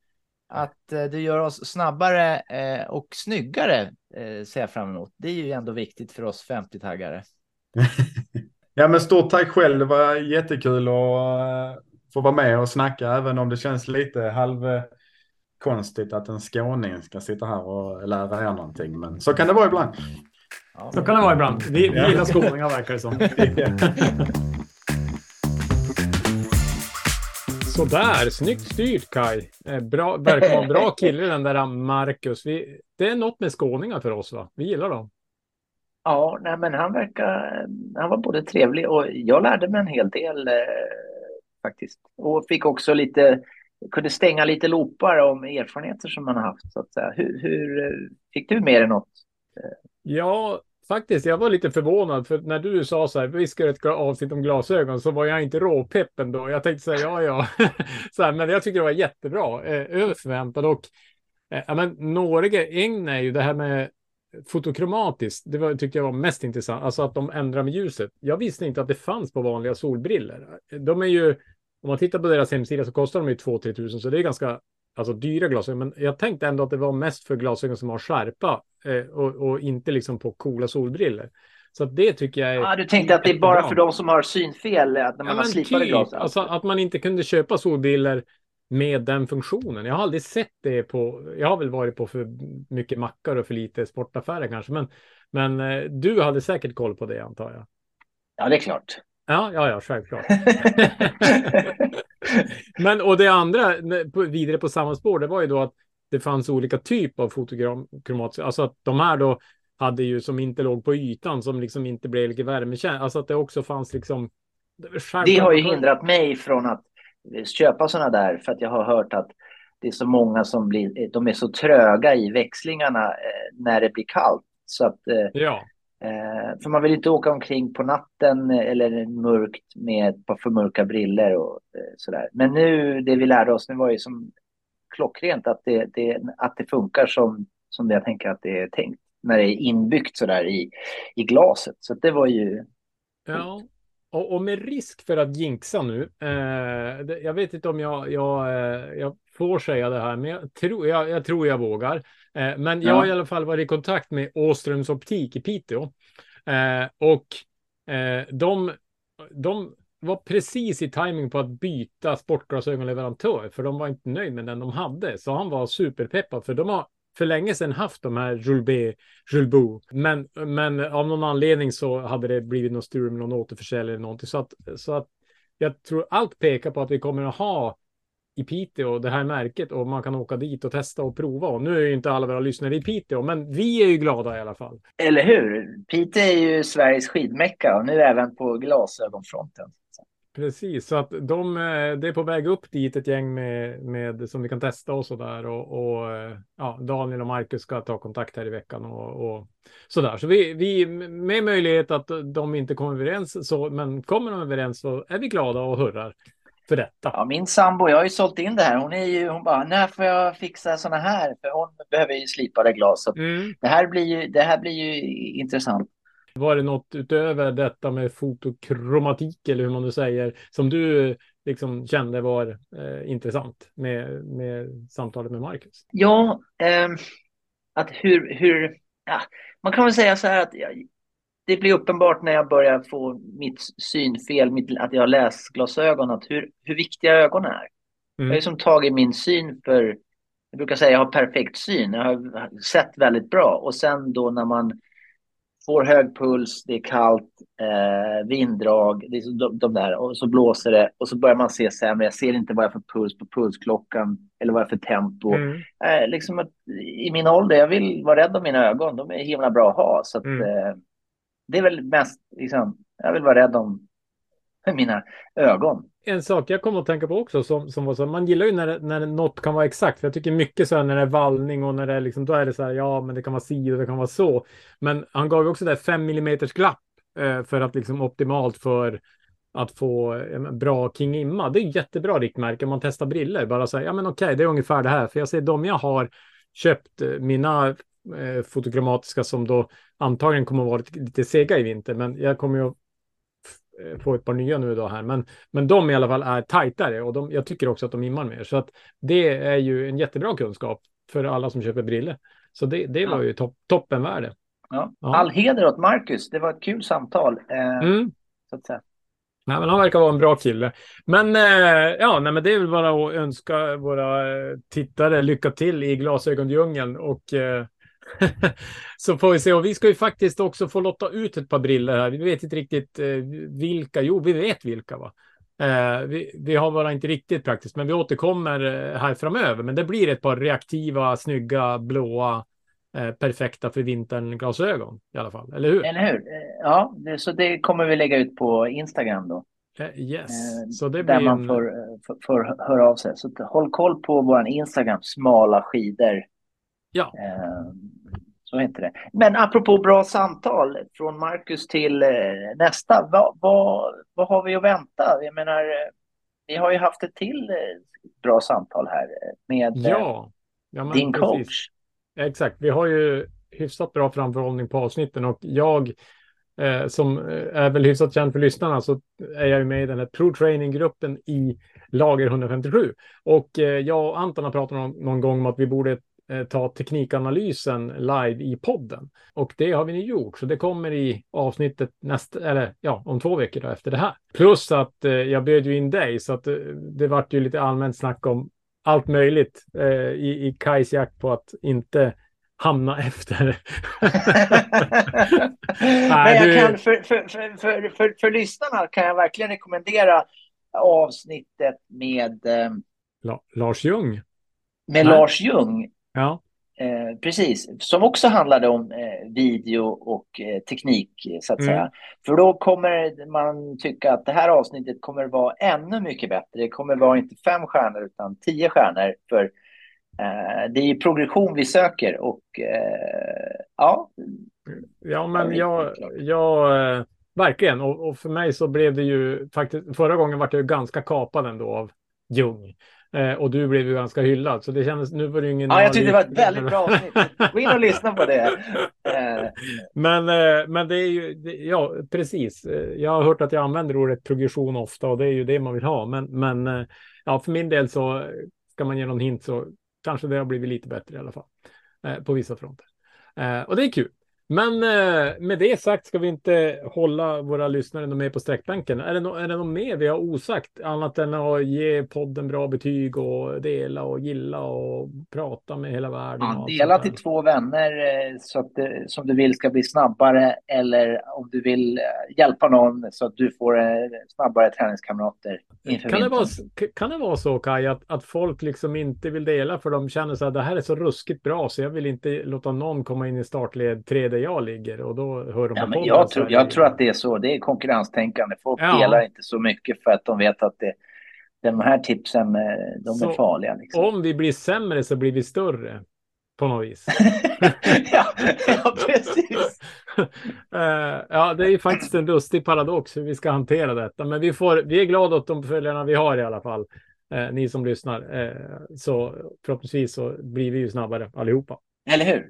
Att eh, du gör oss snabbare och snyggare ser jag fram emot. Det är ju ändå viktigt för oss 50-taggare. Ja, men stort tack själv. Det var jättekul att få vara med och snacka, även om det känns lite halv konstigt att en skåning ska sitta här och lära er någonting. Men så kan det vara ibland. Ja, Så kan det vara ibland. Vi, vi gillar skåningar verkar det som. Sådär, snyggt styrt Kai. Eh, Bra, verkar vara en bra kille den där Marcus. Vi, det är något med skåningar för oss va? Vi gillar dem. Ja, nej, men han verkar, han var både trevlig och jag lärde mig en hel del eh, faktiskt. Och fick också lite, kunde stänga lite loopar om erfarenheter som man har haft så att säga. Hur, hur eh, fick du med dig något? Ja, faktiskt. Jag var lite förvånad för när du sa så här, vi ska göra ett avsnitt om glasögon så var jag inte råpeppen då. Jag tänkte säga ja, ja, så här, men jag tyckte det var jättebra, eh, över förväntan och eh, ja, men några en är ju det här med fotokromatiskt. Det var, tyckte jag var mest intressant, alltså att de ändrar med ljuset. Jag visste inte att det fanns på vanliga solbriller. De är ju, om man tittar på deras hemsida så kostar de ju 2-3 tusen, så det är ganska alltså dyra glasögon. Men jag tänkte ändå att det var mest för glasögon som har skärpa eh, och, och, inte liksom på coola solbriller. Så det tycker jag är... Ah, du tänkte att det är bara för de som har synfel, att när man Ja, har slipade typ, glas? alltså att man inte kunde köpa solbriller med den funktionen. Jag har aldrig sett det på, jag har väl varit på för mycket mackar och för lite sportaffärer kanske, men, men eh, du hade säkert koll på det antar jag. Ja, det är klart. Ja, ja, ja, självklart. Men och det andra, vidare på samma spår, det var ju då att det fanns olika typ av fotokromat. Alltså att de här då hade ju som inte låg på ytan, som liksom inte blev lite värmekänsliga. Alltså att det också fanns liksom. Det har ju hindrat mig från att köpa sådana där för att jag har hört att det är så många som blir, de är så tröga i växlingarna eh, när det blir kallt. Så att, eh, Ja, för man vill inte åka omkring på natten eller mörkt med ett par för mörka briller och eh, sådär. Men nu, det vi lärde oss, nu var ju som klockrent att det, det, att det funkar som, som jag tänker att det är tänkt. När det är inbyggt sådär i, i glaset. Så det var ju, ja. Och, och med risk för att jinxa nu. Eh, det, jag vet inte om jag, jag, eh, jag får säga det här, men jag tror jag, jag, tror jag vågar. Eh, men jag Ja. har i alla fall varit i kontakt med Åströms optik i Piteå. Eh, och eh, de, de var precis i timing på att byta sportglasögonleverantör, för de var inte nöjd med den de hade. Så han var superpeppad, för de har för länge sedan haft de här Julbé, Julbo. Men, men av någon anledning så hade det blivit något strul med någon återförsäljare eller någonting. Så att, så att jag tror allt pekar på att vi kommer att ha i Piteå det här märket och man kan åka dit och testa och prova. Och nu är ju inte alla våra lyssnare i Piteå, men vi är ju glada i alla fall. eller hur? Piteå är ju Sveriges skidmecka och nu även på glasögonfronten. Precis, så att de, eh, det är på väg upp dit ett gäng med, med som vi kan testa och så där. Och, och eh, ja, Daniel och Marcus ska ta kontakt här i veckan och, och så där. Så vi, vi med möjlighet att de inte kommer överens, så, men kommer de överens så är vi glada och hurrar för detta. Ja, min sambo, jag har ju sålt in det här. Hon är ju, hon bara, när får jag fixa såna här? För hon behöver ju slipade glas. Mm. det, här blir ju, det här blir ju intressant. Var det något utöver detta med fotokromatik eller hur man nu säger som du liksom kände var eh, intressant med, med samtalet med Marcus? Ja, ehm, att hur, hur ja, man kan väl säga så här att jag, det blir uppenbart när jag börjar få mitt synfel, mitt, att jag har läsglasögon, att hur, hur viktiga ögon är. Jag har Mm. liksom tagit min syn för, jag brukar säga jag har perfekt syn, jag har sett väldigt bra och sen då när man får hög puls, det är kallt, eh, vinddrag, det är så, de, de där, och så blåser det och så börjar man se sämre. Jag ser inte vad jag har för puls på pulsklockan eller vad jag har för tempo. Mm. Eh, liksom att, I min ålder, jag vill vara rädd om mina ögon, de är himla bra att ha. Så att, Mm. eh, det är väl mest, liksom, jag vill vara rädd om mina ögon. En sak jag kommer att tänka på också som, som var så, man gillar ju när, när något kan vara exakt. För jag tycker mycket så här när det är vallning och när det är liksom, då är det så här, ja, men det kan vara si och det kan vara så. Men han gav ju också det 5 mm glapp eh, för att liksom optimalt för att få en bra King Imma. Det är jättebra riktmärke om man testar briller. Bara säga, ja men okej, det är ungefär det här. För jag ser de jag har köpt, eh, mina eh, fotokromatiska som då antagligen kommer att vara lite, lite sega i vinter. Men jag kommer ju att eh, få ett par nya nu då här. Men, men de i alla fall är tajtare och de, jag tycker också att de immar mer. Så att det är ju en jättebra kunskap för alla som köper briller. Så det, det var Ja. ju topp, toppenvärde. Ja. Ja. All heder åt Marcus, det var ett kul samtal. Eh, Mm. så att säga. Nej, men han verkar vara en bra kille. Men eh, ja, nej, men det är väl bara att önska våra eh, tittare lycka till i glasögondjungeln och eh, så får vi se. Och vi ska ju faktiskt också få lotta ut ett par briller här. Vi vet inte riktigt eh, vilka. Jo, vi vet vilka va. Eh, vi, vi, har bara inte riktigt praktiskt, men vi återkommer eh, här framöver. Men det blir ett par reaktiva, snygga, blåa, perfekta för vintern glasögon i alla fall. Eller hur? Eller hur? Ja, så det kommer vi lägga ut på Instagram då. Yes, så det där blir man en... får, får, får höra av sig. Så håll koll på vår Instagram, smala skidor. Ja. Eh, så heter det. Men apropå bra samtal, från Marcus till eh, nästa. Vad, vad, vad har vi att vänta? Jag menar, eh, vi har ju haft ett till eh, bra samtal här med eh, Ja, ja men din precis. coach. Exakt, vi har ju hyfsat bra framförhållning på avsnitten och jag eh, som är väl hyfsat känd för lyssnarna så är jag ju med i den här pro-training-gruppen i Lager 157. Och eh, jag och Anton har pratat någon, någon gång om att vi borde ta teknikanalysen live i podden. Och det har vi nu gjort, så det kommer i avsnittet nästa, eller ja, om två veckor då efter det här. Plus att eh, jag bjöd ju in dig, så att eh, det vart ju lite allmänt snack om allt möjligt eh, i, i Kajs jakt på att inte hamna efter. Men jag kan, för, för, för, för, för, för lyssnarna kan jag verkligen rekommendera avsnittet med, eh, La, Lars Ljung. med Nej. Lars Ljung. Ja, Eh, precis, som också handlade om eh, video och eh, teknik så att Mm. säga. För då kommer man tycka att det här avsnittet kommer vara ännu mycket bättre. Det kommer vara inte fem stjärnor utan tio stjärnor. För eh, det är ju progression vi söker och eh, ja, ja men Ja, jag, jag eh, verkligen. Och, och för mig så blev det ju faktiskt, förra gången var jag ju ganska kapad ändå av Ljung. Eh, och du blev ju ganska hyllad, så det kändes, nu var det ingen... ja jag tyckte det var ett väldigt bra avsnitt. Gå in och lyssna på det. Men, eh, men det är ju, det, ja, precis. Eh, Jag har hört att jag använder ordet progression ofta och det är ju det man vill ha. Men, men ja, för min del så ska man ge någon hint så kanske det har blivit lite bättre i alla fall. På vissa fronter. Och det är kul. Men eh, med det sagt ska vi inte hålla våra lyssnare mer på sträckbänken. Är det, no är det något mer vi har osagt? Annat än att ge podden bra betyg och dela och gilla och prata med hela världen. Ja, dela till två vänner eh, så att det, som du vill ska bli snabbare eller om du vill eh, hjälpa någon så att du får eh, snabbare träningskamrater Kan det, vara, kan det vara så Kaj, att, att folk liksom inte vill dela för de känner så här, det här är så ruskigt bra så jag vill inte låta någon komma in i startled 3 där jag ligger och då hör de Ja, på jag, tror, jag tror att det är så. Det är konkurrenstänkande. Folk Ja. delar inte så mycket för att de vet att det, de här tipsen eh, de Så är farliga. Liksom. Om vi blir sämre så blir vi större på något vis. ja, ja, precis. Eh, ja, det är ju faktiskt en lustig paradox hur vi ska hantera detta. Men vi, får, vi är glada åt de följarna vi har i alla fall. Eh, ni som lyssnar. Eh, så förhoppningsvis så blir vi ju snabbare allihopa. Eller hur?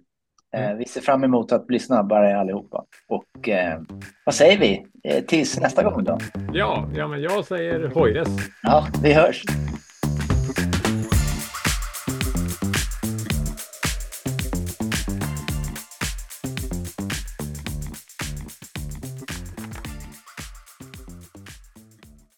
Eh, Mm. vi ser fram emot att bli snabbare allihopa. Och eh, vad säger vi? Eh, tills nästa gång då? Ja, ja men jag säger hojres. Ja, vi hörs.